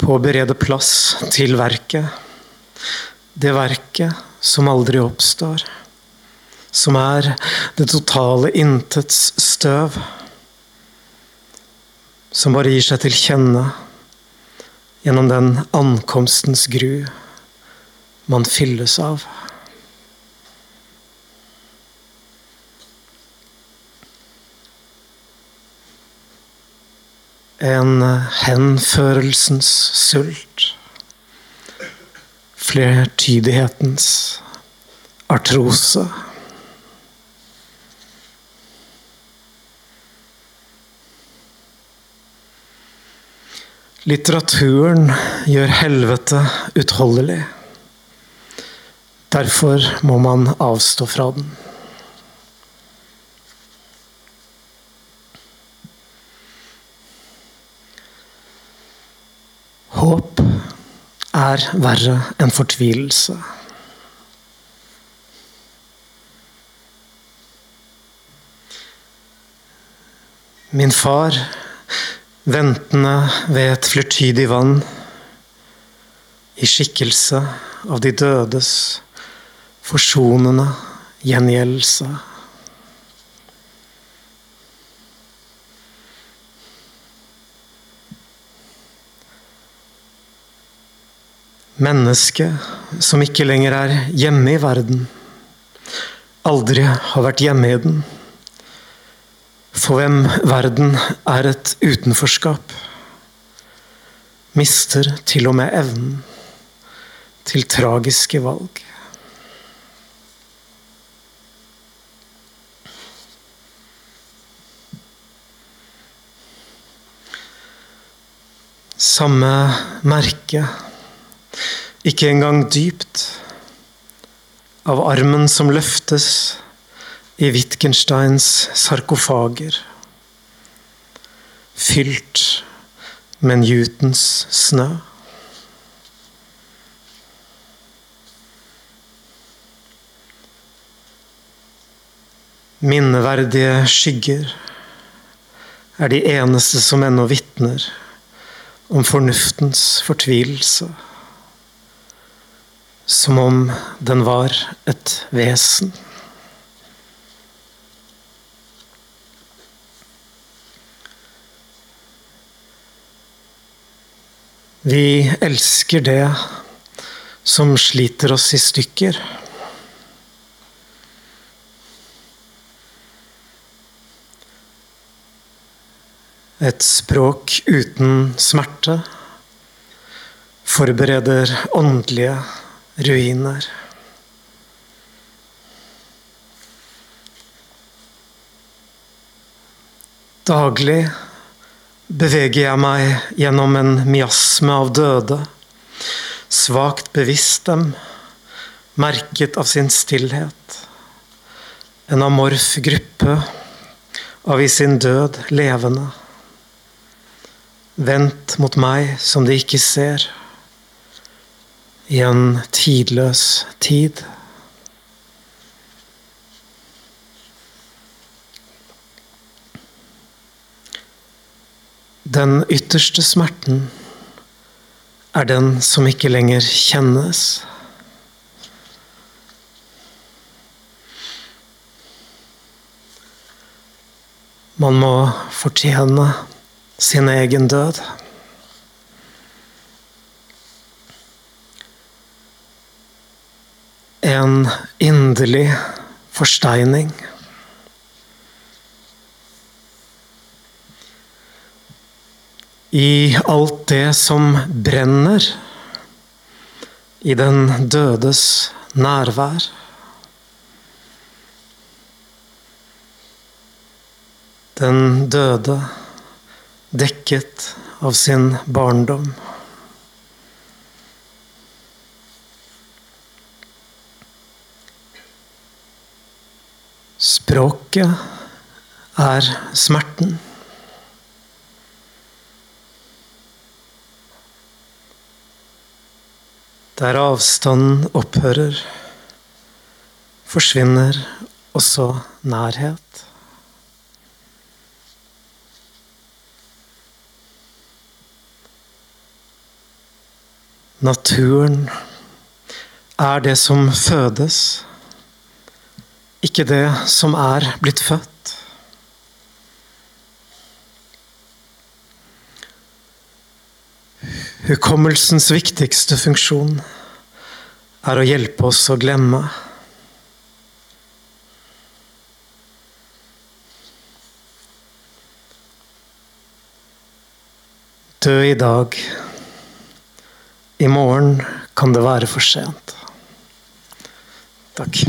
på å berede plass til verket. Det verket som aldri oppstår. Som er det totale intets støv. Som bare gir seg til kjenne gjennom den ankomstens gru man fylles av. En henførelsens sult. Flertydighetens artrose. Litteraturen gjør helvete utholdelig. Derfor må man avstå fra den. Håp er verre enn fortvilelse. Min far, ventende ved et flirtydig vann, i skikkelse av de dødes forsonende gjengjeldelse. Mennesket som ikke lenger er hjemme i verden, aldri har vært hjemme i den. For hvem verden er et utenforskap, mister til og med evnen til tragiske valg. Samme merke ikke engang dypt, av armen som løftes i Wittgensteins sarkofager, fylt med Newtons snø. Minneverdige skygger er de eneste som ennå vitner om fornuftens fortvilelse. Som om den var et vesen. Vi elsker det som sliter oss i stykker. Et språk uten smerte forbereder åndelige ruiner. Daglig beveger jeg meg gjennom en miasme av døde, svakt bevisst dem, merket av sin stillhet. En amorf gruppe av i sin død levende. Vendt mot meg som de ikke ser, i en tidløs tid. Den ytterste smerten er den som ikke lenger kjennes. Man må fortjene sin egen død. En inderlig forsteining. I alt det som brenner, i den dødes nærvær. Den døde dekket av sin barndom. Språket er smerten. Der avstanden opphører, forsvinner også nærhet. Naturen er det som fødes, ikke det som er blitt født. Hukommelsens viktigste funksjon er å hjelpe oss å glemme. Dø i dag. I morgen kan det være for sent. Takk.